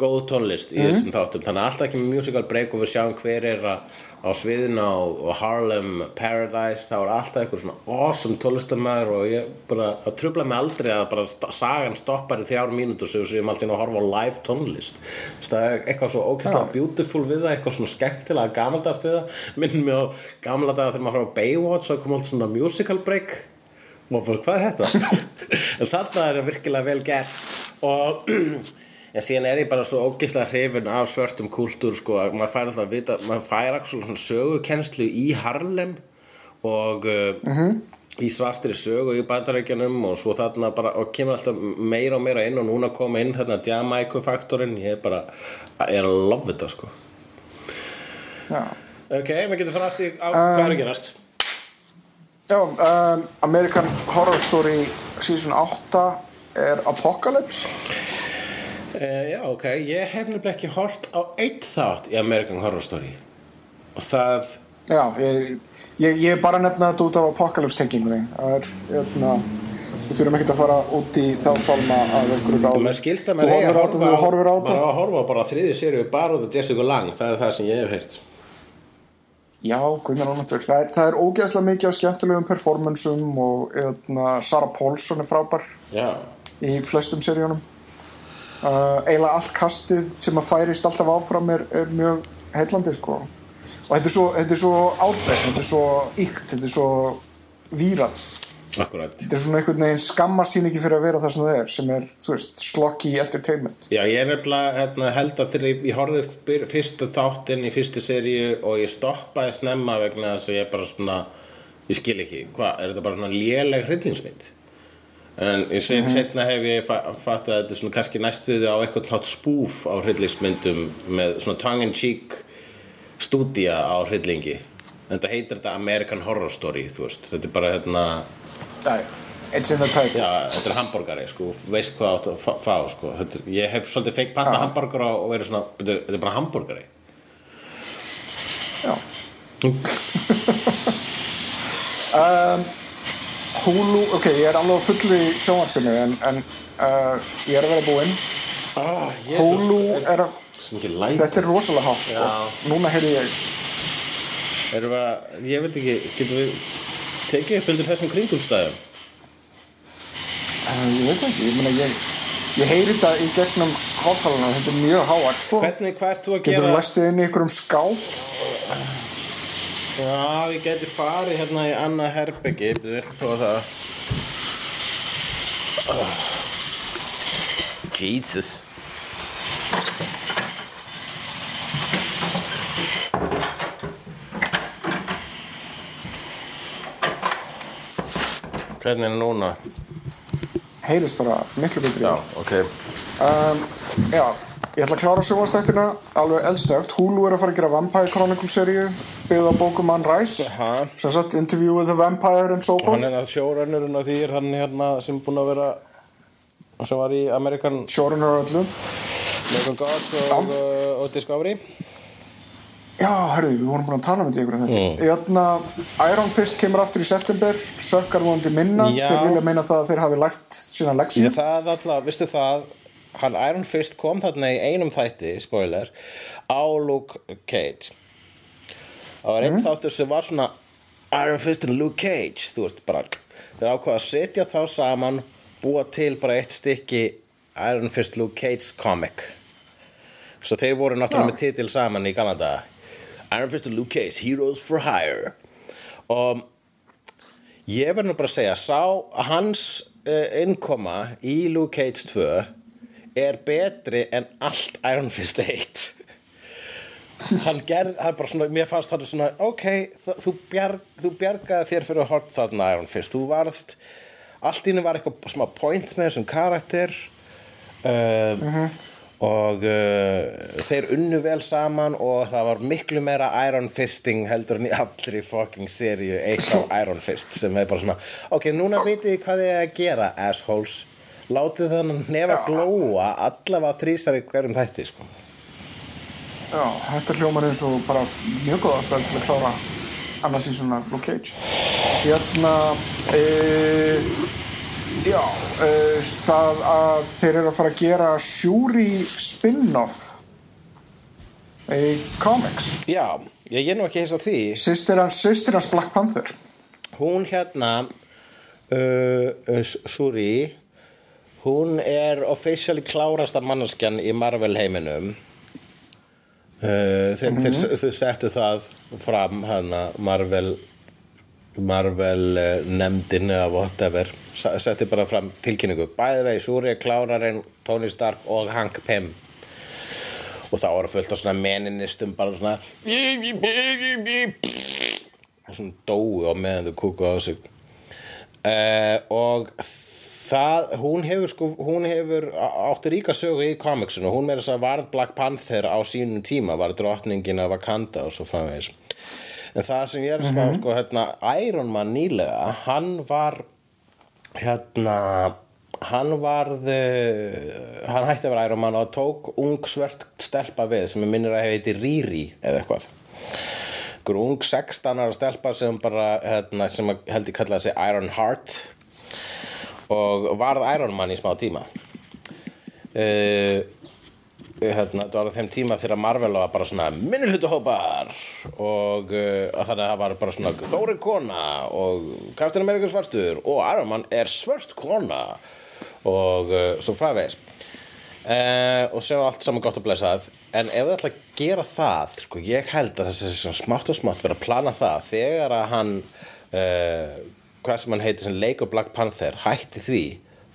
Speaker 2: góð tónlist í þessum þáttum. Þannig að alltaf ekki með musical break og við sjáum hver er að, á sviðinu á, Harlem Paradise. Þá er alltaf eitthvað svona awesome tónlistamæður og ég bara, það trubla mig aldrei að bara sagan stoppar í þrjár mínútur sem við alltaf að horfa á live tónlist. Það er eitthvað svo ókvæmstlega beautiful við það eitthvað svona skemmtilega gamaldast við það. Minnum mig á gamla daga þegar maður horfa á Baywatch og kom alltaf svona musical break. Og bara hvað er þetta? En þarna er virkilega vel gert. Og en síðan er ég bara svo ógeðslega hrifin af svörtum kúltúr sko að maður fær alltaf að vita maður fær alltaf svona sögukennslu í Harlem og uh, í svartri sögu í bandarækjanum og svo þarna bara og kemur alltaf meira og meira inn og núna koma inn þarna Jamaica faktorinn ég er bara, ég er að love þetta sko.
Speaker 3: Já,
Speaker 2: ok, maður getur fara aftur á hvað er að gerast?
Speaker 3: Já um, American Horror Story season 8 er Apocalypse
Speaker 2: Uh, já, ok, ég hef nefnilega ekki hort á eitt þátt í American Horror Story. Og það
Speaker 3: Já, ég, ég, ég er bara að nefna þetta út af Apocalypse er, hérna Við þurfum ekkert að fara út í þá salma að einhverju ráðu
Speaker 2: maður skilst að
Speaker 3: Þú
Speaker 2: maður
Speaker 3: á
Speaker 2: að
Speaker 3: á
Speaker 2: á
Speaker 3: þetta.
Speaker 2: að horfa á bara þriðju sériu bara út af Jessica Lang, það er það sem ég hef heyrt.
Speaker 3: Já, Gunnar Ónatök það, er- það er ógeðslega mikið af skemmtilegum performansum og hérna, Sarah Paulson er frábær
Speaker 2: já,
Speaker 3: í flestum seríunum uh, eiginlega allt kastið sem að færist alltaf áfram er, er mjög heillandi sko. Og þetta er svo, átveð þetta er svo ykt, þetta er svo vírað.
Speaker 2: Akkurat.
Speaker 3: Þetta er svona einhvern veginn skammast sín ekki fyrir að vera það sem það er sem er, veist, sloggy entertainment.
Speaker 2: Já, ég er nefnilega hérna, held að þegar ég, byr- fyrstu þáttinn í fyrstu seríu og ég stoppaði snemma vegna þess að ég bara svona ég skil ekki, hvað, er þetta bara svona léleg hryllingsmynd en ég segi mm setna hef ég fa fattað að þetta er svona kannski næstuði á eitthvað nátt spúf á hryllingsmyndum með svona tongue in cheek stúdía á hryllingi. En þetta heitir þetta American Horror Story þú veist, þetta er bara hérna
Speaker 3: Æ, it's in the title.
Speaker 2: Já, þetta er hambúrgari, sko, veist hvað áttu að fá, sko, þetta, er- ég hef svolítið fengt panta hambúrgara og verið svona, þetta er- þetta er bara hambúrgari
Speaker 3: Já. um, Hulu, ok, ég er alveg á fullu í sjónvarpinu en, en uh, ég er að vera búinn.
Speaker 2: Ah,
Speaker 3: Hulu er að Þetta er rosalega hátt sko. Núna heyrði ég
Speaker 2: erum við að, ég veit ekki, getum við tekið upp undir þessum kringumstæðum?
Speaker 3: Uh, Ég veit ekki, ég meina ég Ég heyri þetta í gegnum hátalana Þetta er mjög háart sko.
Speaker 2: Hvernig, hvað ert þú að
Speaker 3: Getur þú
Speaker 2: gera
Speaker 3: læstið inn í einhverjum skáp
Speaker 2: já, ég geti farið hérna í annað herbyggi við erum prófa það oh. Jesus Hvernig er núna?
Speaker 3: Heyrist bara miklu betri
Speaker 2: Já,
Speaker 3: Já,
Speaker 2: ok
Speaker 3: um, já ég ætla að klára sjónvarstættina Alveg eldsnögt Hulu er að fara að gera Vampire Chronicle seríu Byggð á bókum Anne Rice? Sem sagt Interview with the Vampire and so
Speaker 2: Hann
Speaker 3: forth
Speaker 2: er að sjórönnurinn á því er hann hérna sem búinn að vera sem var í American
Speaker 3: Showrunner og öllu
Speaker 2: American Gods og, uh, og Discovery
Speaker 3: Já, hörðu, við vorum búin að tala um þetta ykkur
Speaker 2: Mm.
Speaker 3: þetta. Jörna, Iron Fist kemur aftur í september, sökkar vonandi minna,
Speaker 2: Já.
Speaker 3: þeir vilja meina það að þeir hafi lært sína leksíu.
Speaker 2: Ég, það alltaf, vistu það hann Iron Fist kom þarna í einum þætti spoiler, á Luke Cage. Það var einn þáttur sem var svona Iron Fist and Luke Cage þú veist bara, þeir ákvaða að setja þá saman búa til bara eitt stykki Iron Fist Luke Cage comic. Svo þeir voru náttúrulega
Speaker 3: Já.
Speaker 2: með titil saman í Kanada Iron Fist and Luke Cage, Heroes for Hire. Og ég verð nú bara að segja sá hans uh, innkoma í Luke Cage 2 er betri en allt Iron Fist 1 hann gerð, hann bara svona mér fannst það svona, ok, þú, bjarg, þú bjargaði þér fyrir að horfa þarna Iron Fist, þú varst allt í henni var eitthvað smá point með þessum karakter uh, og uh, þeir unnu vel saman og það var miklu meira Iron Fisting heldur en í allri fucking seríu eitt á Iron Fist sem er bara svona ok, núna vitið þið hvað þið er að gera assholes látið þannig nefa
Speaker 3: Já.
Speaker 2: glóa allavega þrísar í hverjum þætti sko.
Speaker 3: Já, þetta hljómar eins og bara mjög góð ástæð til að klára annars í svona Luke Cage. Hérna, e, já, e, það að þeir eru að fara að gera Shuri spin-off í comics.
Speaker 2: já, ég er nú ekki hins á því
Speaker 3: hans Black Panther.
Speaker 2: hún hérna uh, uh, Suri hún er officially klárasta manneskjan í Marvel heiminum. Uh, þeir, þeir, þeir settu það fram hana Marvel Marvel uh, nefndin eða whatever settu bara fram tilkynningu. Bæði vegi Suri er klárarinn Tony Stark og Hank Pym. Og þá var fullt af svona meninistum bara svona og svona dói á meðan þau kúku á sig. Uh, og það, hún hefur sko, hún hefur átti ríka sögu í komiksinu, hún meira þess að varð Black Panther á sínum tíma, var drottningin af Wakanda og svo framvegis. En það sem ég er að spá, sko, hérna Iron Man nýlega, hann var hérna hann varð uh, hann hætti að vera Iron Man og tók ung svört stelpa við sem er minnir að heiti Riri eða eitthvað. Ung 16 ára stelpa sem bara hérna, sem held ég kallaði sig Iron Heart og varð Iron Man í smá tíma. Uh, hérna, þetta var þeim tíma þegar Marvel var bara svona minnihlutuhópar og uh, þannig að það var bara svona Þóri kona og Captain America er svartur og Iron Man er svört kona og uh, svo fræðveis uh, og sem allt saman gott að blessað. En ef þið ætla að gera það sko, ég held að þessi svona smátt og smátt vera að plana það þegar að hann hvað sem hann heitir sem leikur Black Panther hætti því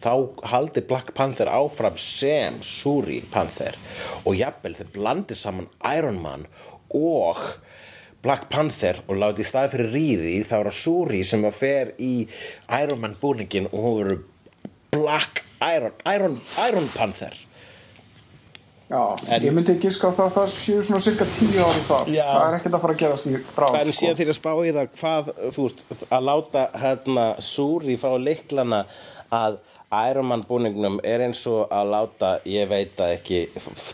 Speaker 2: þá haldi Black Panther áfram sem Suri Panther. Og jafnvel þeir blandi saman Iron Man og Black Panther og láti í staði fyrir Riri þá er það Suri sem að fer í Iron Man búningin og hún verður Black Iron, Iron, Iron Panther
Speaker 3: Já,
Speaker 2: En-
Speaker 3: ég myndi giska á það að það séu svona cirka tíu ári þar.
Speaker 2: Já.
Speaker 3: Það er ekkert að fara að gerast í bráð,
Speaker 2: En síðan þegar ég spá í það? Hvað, þú veist, að láta hérna Súri fá leiklana að Iron Man búningnum er eins og að láta, ég veit það ekki,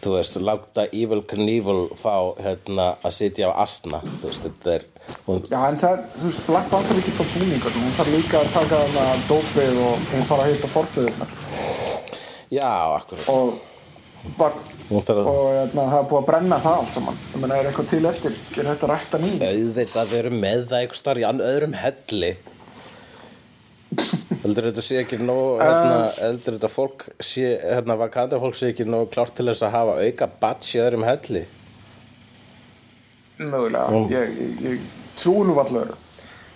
Speaker 2: þú veist, láta Evil Knievel fá hérna að sitja á asna, þú veist, þetta er, hún,
Speaker 3: Já, en það, þú veist, Black Panther er ekki bara búningur, hún þarf líka að taka hana dópið og hún fara að hitta forföðunar
Speaker 2: já, akkur,
Speaker 3: og,
Speaker 2: að,
Speaker 3: og hérna, það er búið að brenna það allt saman. Ég meina, er eitthvað til eftir, er þetta rækta ný?
Speaker 2: auðvitað við erum með það einhver starf í öðrum helli. Heldur þetta sé ekki nóg, hérna, heldur þetta fólk sé, hérna, vakanda fólk sé ekki nóg klárt til þess að hafa auka batch í öðrum helli?
Speaker 3: Mögulega, ég, ég, ég trúi nú vallur.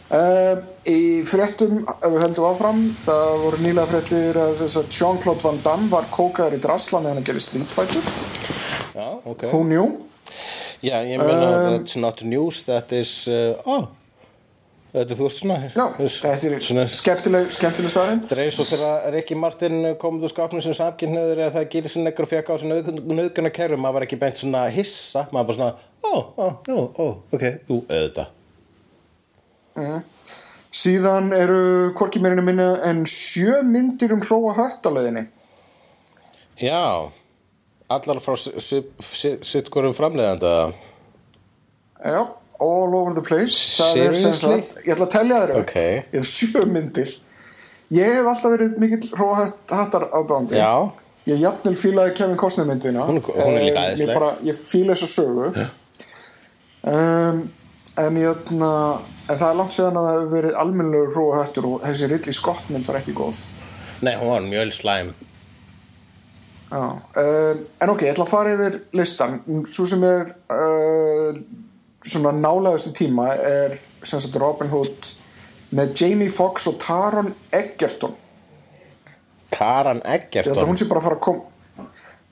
Speaker 3: Uh, í fréttum, ef við heldum áfram, það voru nýlega fréttir að Jean-Claude Van Damme var kókaður í drasla meðan að gera Street Fighter.
Speaker 2: Já, ok.
Speaker 3: Who knew?
Speaker 2: Já, ég meina, that's not news, that is, uh, oh, þetta er þú veist svona,
Speaker 3: Já,
Speaker 2: þess-
Speaker 3: þetta er
Speaker 2: svona,
Speaker 3: skemmtileg, skemmtileg staðrind.
Speaker 2: þetta er eins og þegar Ricky Martin kom út úr skápnum sem samkynniður eða það gerir sinni ekkur og fekk á þessu nöðguna kerrum, maður var ekki beint svona hissa, maður bara svona, ó, ó, ó, ó, ok, jú, auðvitað.
Speaker 3: Síðan eru hvorki meirinu minna en sjö myndir um hróa hött á leiðinni.
Speaker 2: Já, allar frá sitt hverjum framleiðanda,
Speaker 3: Já, all over the place. Er
Speaker 2: Seriously?
Speaker 3: ég ætla að telja þeirra.
Speaker 2: Ok.
Speaker 3: Ég er sjö myndir. Ég hef alltaf verið mikill hróa hattar ádáðandi.
Speaker 2: já,
Speaker 3: Ég jafnvel fílaði Kevin Costner myndina.
Speaker 2: Hún hún er líka
Speaker 3: Eh,
Speaker 2: æðisleg.
Speaker 3: Ég, ég fíla þessa sögu. Um, en, jötna, en það er langt séðan að það hefur verið almennlegur hróa hattur og þessi Ridley Scott mynd var ekki góð.
Speaker 2: nei, hún var mjög slæm.
Speaker 3: Já, um, en ok, ég ætla að fara yfir listan svo sem er uh, svona nálegastu tíma er sem sagt Robin Hood með Jamie Foxx og Taron Egerton
Speaker 2: Taran
Speaker 3: ég held að
Speaker 2: Egerton.
Speaker 3: hún sé bara að fara að kom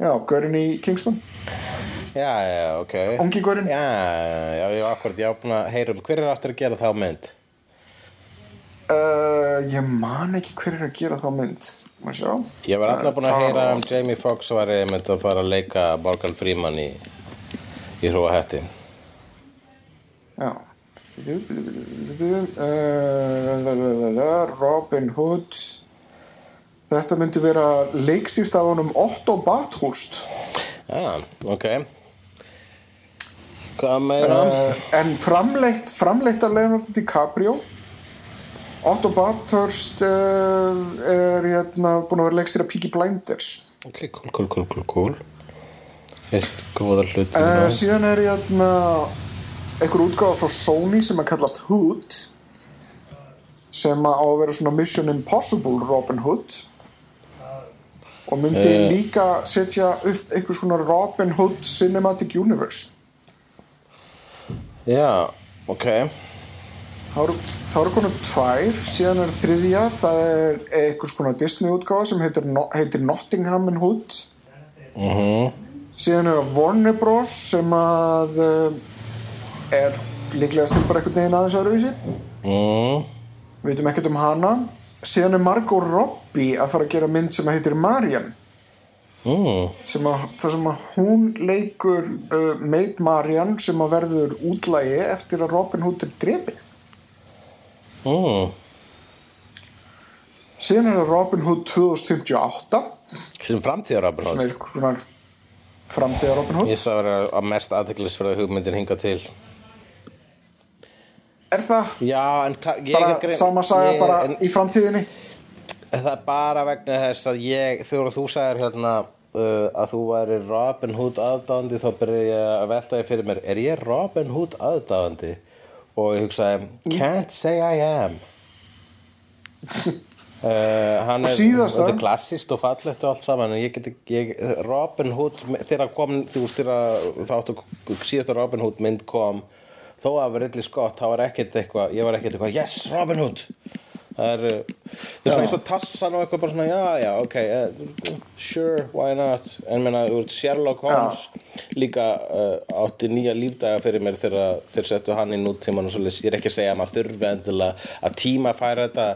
Speaker 3: já, Gaurin í Kingsman
Speaker 2: Já, já, ok.
Speaker 3: ungi Gaurin
Speaker 2: Já, já, já, akkurat, ég á búin að heyra um. Hver er aftur að gera þá mynd?
Speaker 3: uh, ég man ekki hver er að gera þá mynd. Maður sjá?
Speaker 2: Ég var alltaf búin að
Speaker 3: Tara
Speaker 2: heyra um Jamie Foxx var einmitt að fara að leika Morgan Freeman í, í hróa hætti.
Speaker 3: Já. Uh, Robin Hood. Þetta myndi vera leikstýrt af honum Otto Bathurst
Speaker 2: Já, ok.
Speaker 3: Uh, En framleitt framleitt af Leonardo DiCaprio Otto Bathurst uh, er hérna búin að vera leikstýrt af Peaky Blinders
Speaker 2: Ok, cool, cool, cool, cool, cool. Eitt góða hlut.
Speaker 3: uh, Síðan er hérna einhver útgáfa frá Sony sem að kallast Hood sem á að vera svona Mission Impossible Robin Hood og myndi
Speaker 2: Eh.
Speaker 3: líka setja upp einhvers konar Robin Hood Cinematic Universe
Speaker 2: Já, ok.
Speaker 3: þá eru, konum tvær síðan er þriðja það er einhvers konar Disney útgáfa sem heitir, heitir Nottingham and Hood
Speaker 2: Mhm.
Speaker 3: síðan er Warner Bros sem að uh, er líklegast til bara einhvern veginn aðeins öðruvísi
Speaker 2: Mm.
Speaker 3: við veitum ekkert um hana síðan er Margot Robbie að fara að gera mynd sem heitir Marian
Speaker 2: Mm.
Speaker 3: sem að, það sem að hún leikur uh, Maid Marian sem að verður útlægi eftir að Robin Hood er drepin
Speaker 2: Mm.
Speaker 3: síðan er það Robin Hood 2058
Speaker 2: Sem framtíðar Robin
Speaker 3: sem
Speaker 2: Hood.
Speaker 3: er einhvers konar framtíða Robin Hood
Speaker 2: Ég það vera að mest aðteklisverða hugmyndin hinga til.
Speaker 3: er það
Speaker 2: Já, en ég
Speaker 3: bara
Speaker 2: er grein-
Speaker 3: sama saga
Speaker 2: ég-
Speaker 3: bara
Speaker 2: en-
Speaker 3: í framtíðinni
Speaker 2: Það er bara vegna þess að ég, þegar þú sagðir hérna uh, að þú væri Robin Hood aðdáðandi þá byrja ég að velta ég fyrir mér, er ég Robin Hood aðdáðandi? Og ég hugsaði, can't say I am. Uh, hann er, þetta er klassist og fallegt og allt saman en ég get ekki, ég, Robin Hood þegar kom, þú þáttu síðasta Robin Hood mynd kom þó að vera rilli skott, það var ekkert eitthvað ég var ekkert eitthvað, yes, Robin Hood það er, það er svona eins og tassan og eitthvað bara svona, já, já, ok uh, sure, why not? En menna, þú veist, Sherlock Holmes líka uh, átti nýja lífdaga fyrir mér þegar þeir settu hann í nútíman og svo ég er ekki að segja að maður þurfi endilega að tíma færa þetta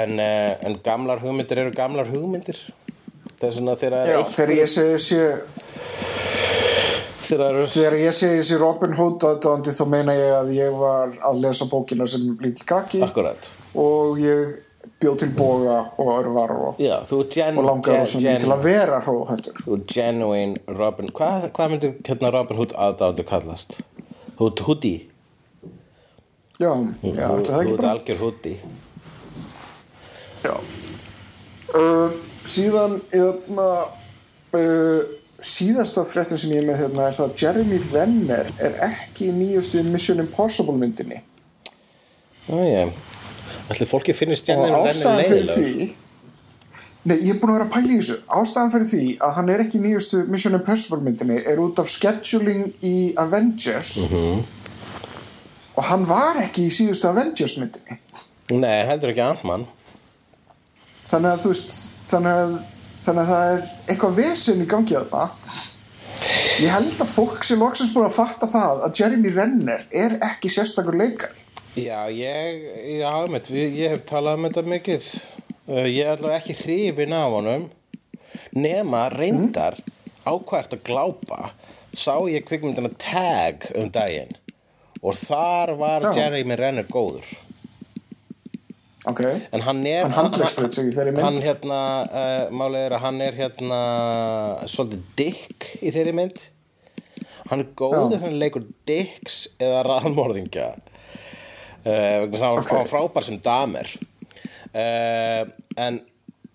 Speaker 2: en, uh, en gamlar hugmyndir eru gamlar hugmyndir. Það er svona þegar
Speaker 3: Já,
Speaker 2: eitt-
Speaker 3: þegar ég segi sé,
Speaker 2: þegar það
Speaker 3: ég segi þessi Robin Hood aðdáðandi þá meina ég að ég var að lesa bókina sem lítil krakki.
Speaker 2: Akkurat
Speaker 3: og ég bjóð til boga og örvar og,
Speaker 2: Já, þú er gen,
Speaker 3: og langar
Speaker 2: gen,
Speaker 3: rosa mikið
Speaker 2: gen,
Speaker 3: til að vera hróhættur
Speaker 2: þú er genuine Robin. Hvað, hvað myndir hérna Robin Hood aðdándu kallast? Hood Hoodie.
Speaker 3: Já, já, ætli það ekki
Speaker 2: Hood
Speaker 3: bara
Speaker 2: algjör Hoodie.
Speaker 3: Já. Uh, Síðan hérna uh, síðasta fréttin sem ég er með hérna er það að Jeremy Renner er ekki í nýjustu Mission Impossible myndinni.
Speaker 2: Ó, ég Ætli fólki finnist Renner
Speaker 3: ástæðan fyrir því Nei, ég er búin að vera að pæla í þessu. Ástæðan fyrir því að hann er ekki nýjustu Mission Impossible myndinni er út af scheduling í Avengers.
Speaker 2: Mhm.
Speaker 3: og hann var ekki í síðustu Avengers myndinni.
Speaker 2: Nei, heldur ekki Ant-Man.
Speaker 3: Þannig að þú veist þannig að, þannig að það er eitthvað vesinn í gangi að það ég held að fólk sem loksins búin að fatta það að Jeremy Renner er ekki sérstakur leikar
Speaker 2: Já, ég, já, einmitt, ég hef talað um þetta mikið uh, Ég er allavega ekki hrifin af honum Nema reyndar ákvært að glápa Sá ég kvikmyndina Tag um daginn Og þar var
Speaker 3: Já.
Speaker 2: Jeremy Renner góður
Speaker 3: ok,
Speaker 2: En hann er
Speaker 3: Hann handleggsbraut sig í þeirri mynd.
Speaker 2: Hann hérna, uh, málið er að hann er hérna Svolítið dick í þeirri mynd Hann er góður
Speaker 3: Já.
Speaker 2: þegar hann leikur dicks eða raðmorðingja uh, vegna þess að hann
Speaker 3: Ok.
Speaker 2: var frábær sem damer uh, en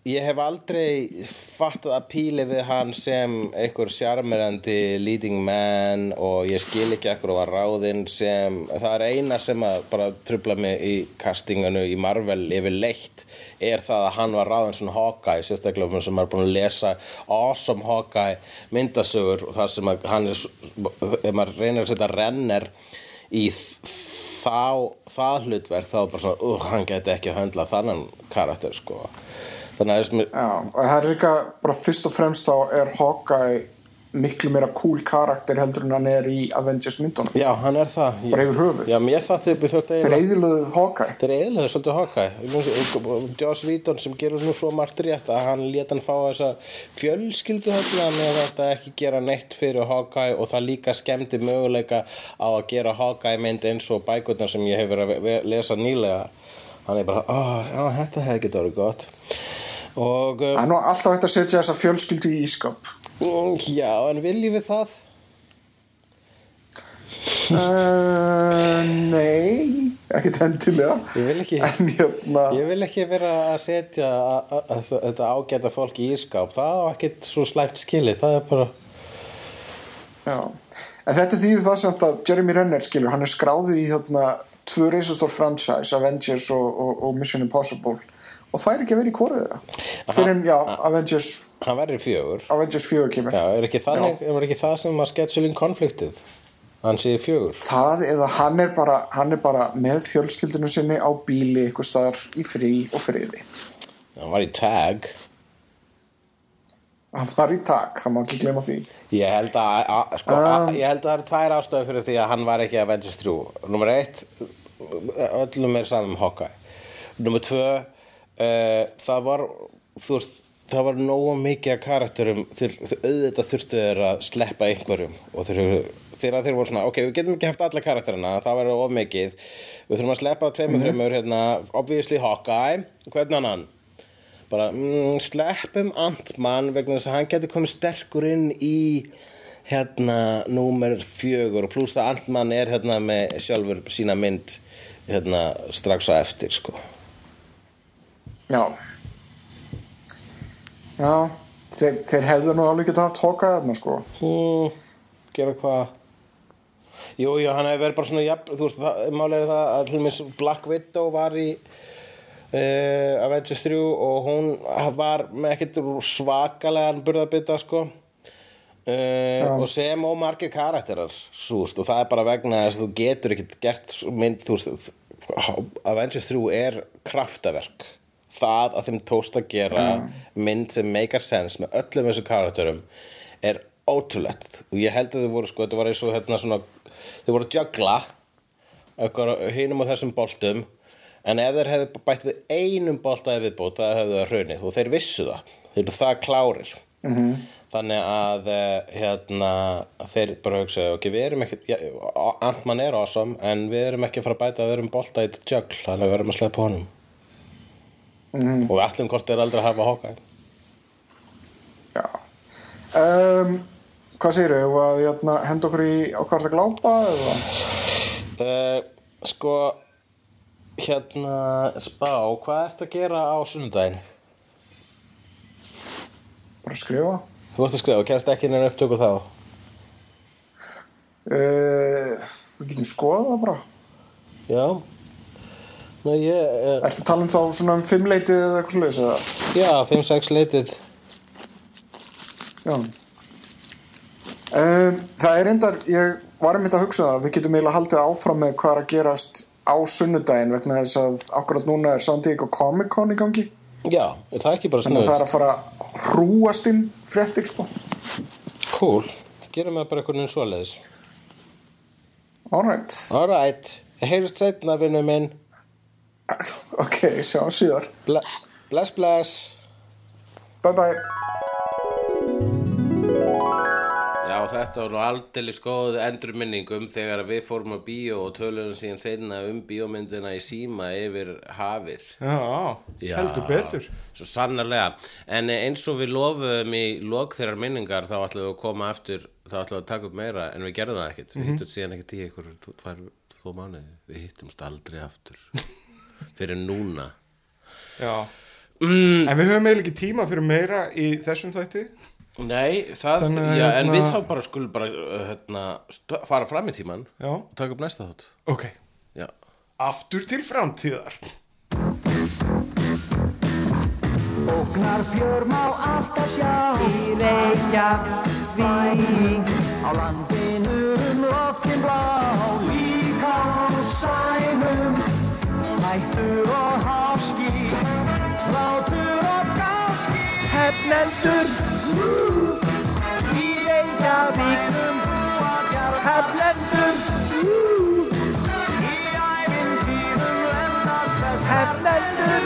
Speaker 2: ég hef aldrei fattað að píli við hann sem einhver sjarmerandi leading man og ég skil ekki ekkur og var ráðinn sem það er eina sem að bara trubla mig í castinganu í Marvel yfir leitt er það að hann var ráðinn svona Hawkeye sérstaklega sem er búin að lesa awesome Hawkeye myndasögur og það sem að hann er ef maður reynir að setja renner í þá, það hlutverk þá er bara svona, uh, hann geti ekki að höndla þannan karakter sko. Þannig að þessum
Speaker 3: já, og það er líka bara fyrst og fremst þá er Hawkeye miklu meira cool karakter heldur en hann er í Avengers myndunum.
Speaker 2: Já, hann er það.
Speaker 3: Bara yfir höfuð.
Speaker 2: Já, mér það þið þótt
Speaker 3: þeir eyðilöðu Hawkeye.
Speaker 2: Þeir eðlaði svolítið Hawkeye. Joss Whedon sem gerur nú svo margt rétt að hann leta hann fá þessa fjölskyldu með það að ekki gera neitt fyrir Hawkeye og það líka skemmti möguleika á að gera Hawkeye mynd eins og bækurnar sem ég hefur að lesa nýlega. Hann er bara, oh, já, þetta hefði getið orðið gott. Og um,
Speaker 3: er alltaf hægt að setja þessa fjölskyldu í ískap
Speaker 2: já, en viljum við það?
Speaker 3: uh, nei ekkert endilega.
Speaker 2: Ég vil ekki
Speaker 3: en hérna
Speaker 2: Ég vil ekki vera að setja a- a- a- þetta ágæta fólk í ískáp það á ekkert svo slæmt skilið það er bara
Speaker 3: Já, en þetta þýðir það samt að Jeremy Renner skilur, hann er skráður í þarna tvö reisastór franchise, Avengers og, og, og Mission Impossible og er ekki að vera í hvorið þeirra. Fyrir en, já, Avengers,
Speaker 2: hann verður fjögur.
Speaker 3: Avengers 4 kemur.
Speaker 2: Já, er ekki, þannig, er ekki það sem að scheduling konfliktið? Hann sé fjögur.
Speaker 3: Það eða hann er bara hann er bara með fjölskyldunum sinni á bíli eitthvað staðar í frí og friði.
Speaker 2: Hann var í tag.
Speaker 3: Hann var í tak, það má ekki glema því.
Speaker 2: Ég held að, að, sko, að ég held að það eru tvær ástöðu fyrir því að hann var ekki Avengers 3 nummer eitt öllum er saman um Hawkeye. Nummer tvö uh, það var þú veist það var nógu mikið af karakterum auðvitað þurftu þeir að sleppa einhverjum og þeir, þeir, voru svona ok, við getum ekki haft alla karakterina það verður of mikið við þurfum að sleppa tveimur, þreimur hérna, obviously Hawkeye hvernig annan? Bara mm, sleppum Ant-Man vegna þess að hann getur komið sterkur inn í hérna númer fjögur og pluss að Ant-Man er hérna með sjálfur sína mynd hérna strax á eftir sko
Speaker 3: já. Já þeir, þeir hefðu nú alveg getað haft hókað þarna sko.
Speaker 2: Mm, gera hvað? Jú, jú, hann hefur verið bara svona jafn, þú veist, málega það að til dæmis Black Widow var í uh, Avengers 3 og hún var með ekkert svakalegan burðabita sko. Uh, og sem og margir karakterar súst, og það er bara vegna þess að þú getur ekkert gert mynd þú veist, Avengers 3 er kraftaverk það að þeim tókst að gera mynd sem meikar sens með öllum þessu karakterum er ótrúlegt. Og ég held að þau voru sko, þetta var eins og hérna svona þau voru að jögla hinum á þessum boltum. En ef þeir hefðu bætt við einum bolta eða viðbót það hefðu það hrunið. Og þeir vissu það. Þeir eru það klárir. -hmm. þannig að eh, hérna, þeir bara hugsa ok, við erum ekki, ja, Antman er awesome en við erum ekki að fara að bæta að við erum í þetta jögl, þannig að við erum að sleppa honum -hmm. og allir hvort er aldrei að hafa hóka
Speaker 3: já. Um, hvað að hérna, henda okkur í er það glápa
Speaker 2: uh, sko hérna spá, hvað ertu að gera á sunnudaginn?
Speaker 3: bara skrifa.
Speaker 2: Þú ert að skrifa, kennst ekki neina upptöku þá?
Speaker 3: Uh, við getum skoðað það bara.
Speaker 2: Já Nei, ég, uh,
Speaker 3: Ertu að tala um þá svona um fimmleitið eða eitthvað sluðis eða?
Speaker 2: já, 5-6 leitið.
Speaker 3: Já. Um, það er reyndar, ég var einmitt að hugsa það, við getum eiginlega haldið áfram með hvað er að gerast á sunnudaginn vegna þess að akkurat núna er San Diego Comic Con í gangi.
Speaker 2: Já, er það ekki bara
Speaker 3: þannig að það
Speaker 2: snuð
Speaker 3: er að fara að hrúast inn fréttir sko.
Speaker 2: Cool, gerum við bara eitthvað einn svoleiðis.
Speaker 3: Alright,
Speaker 2: Alright, heyrst sætna vinnu minn
Speaker 3: ok, sjá síðar.
Speaker 2: Ble Bless, bless.
Speaker 3: Bye bye.
Speaker 2: Já, þetta var nú aldeilis góð endurminningum þegar við fórum á bíó og töluðum síðan seinna um bíómyndina í síma yfir hafið.
Speaker 6: Já,
Speaker 2: Já,
Speaker 6: heldur betur.
Speaker 2: Svo sannarlega. En eins og við lofuðum í lok þeirrar minningar þá ætlum við að koma aftur þá ætlum við að taka upp meira en við gerðum það ekkert. Við hittum síðan ekkert í ykkur tvo mánuði. Við hittumst aldrei aftur Fyrir núna.
Speaker 6: Já.
Speaker 2: mm,
Speaker 6: En við höfum eiginlega ekki tíma fyrir meira í þessum þætti.
Speaker 2: Nei, það,
Speaker 6: Þannig
Speaker 2: já, en
Speaker 6: hérna-
Speaker 2: við þá bara skulum bara uh, hérna, fara fram í tíman
Speaker 6: Já,
Speaker 2: og taka upp næsta þátt.
Speaker 6: Ok.
Speaker 2: Já,
Speaker 6: Aftur til framtíðar.
Speaker 7: Ógnar fjör má alltaf sjá. Í Reykjavík Á landinu um loftin blá hættur og háski Látur og gáski Hefnendur Í Reykjavíkum Hefnendur Í æfintýrum Hefnendur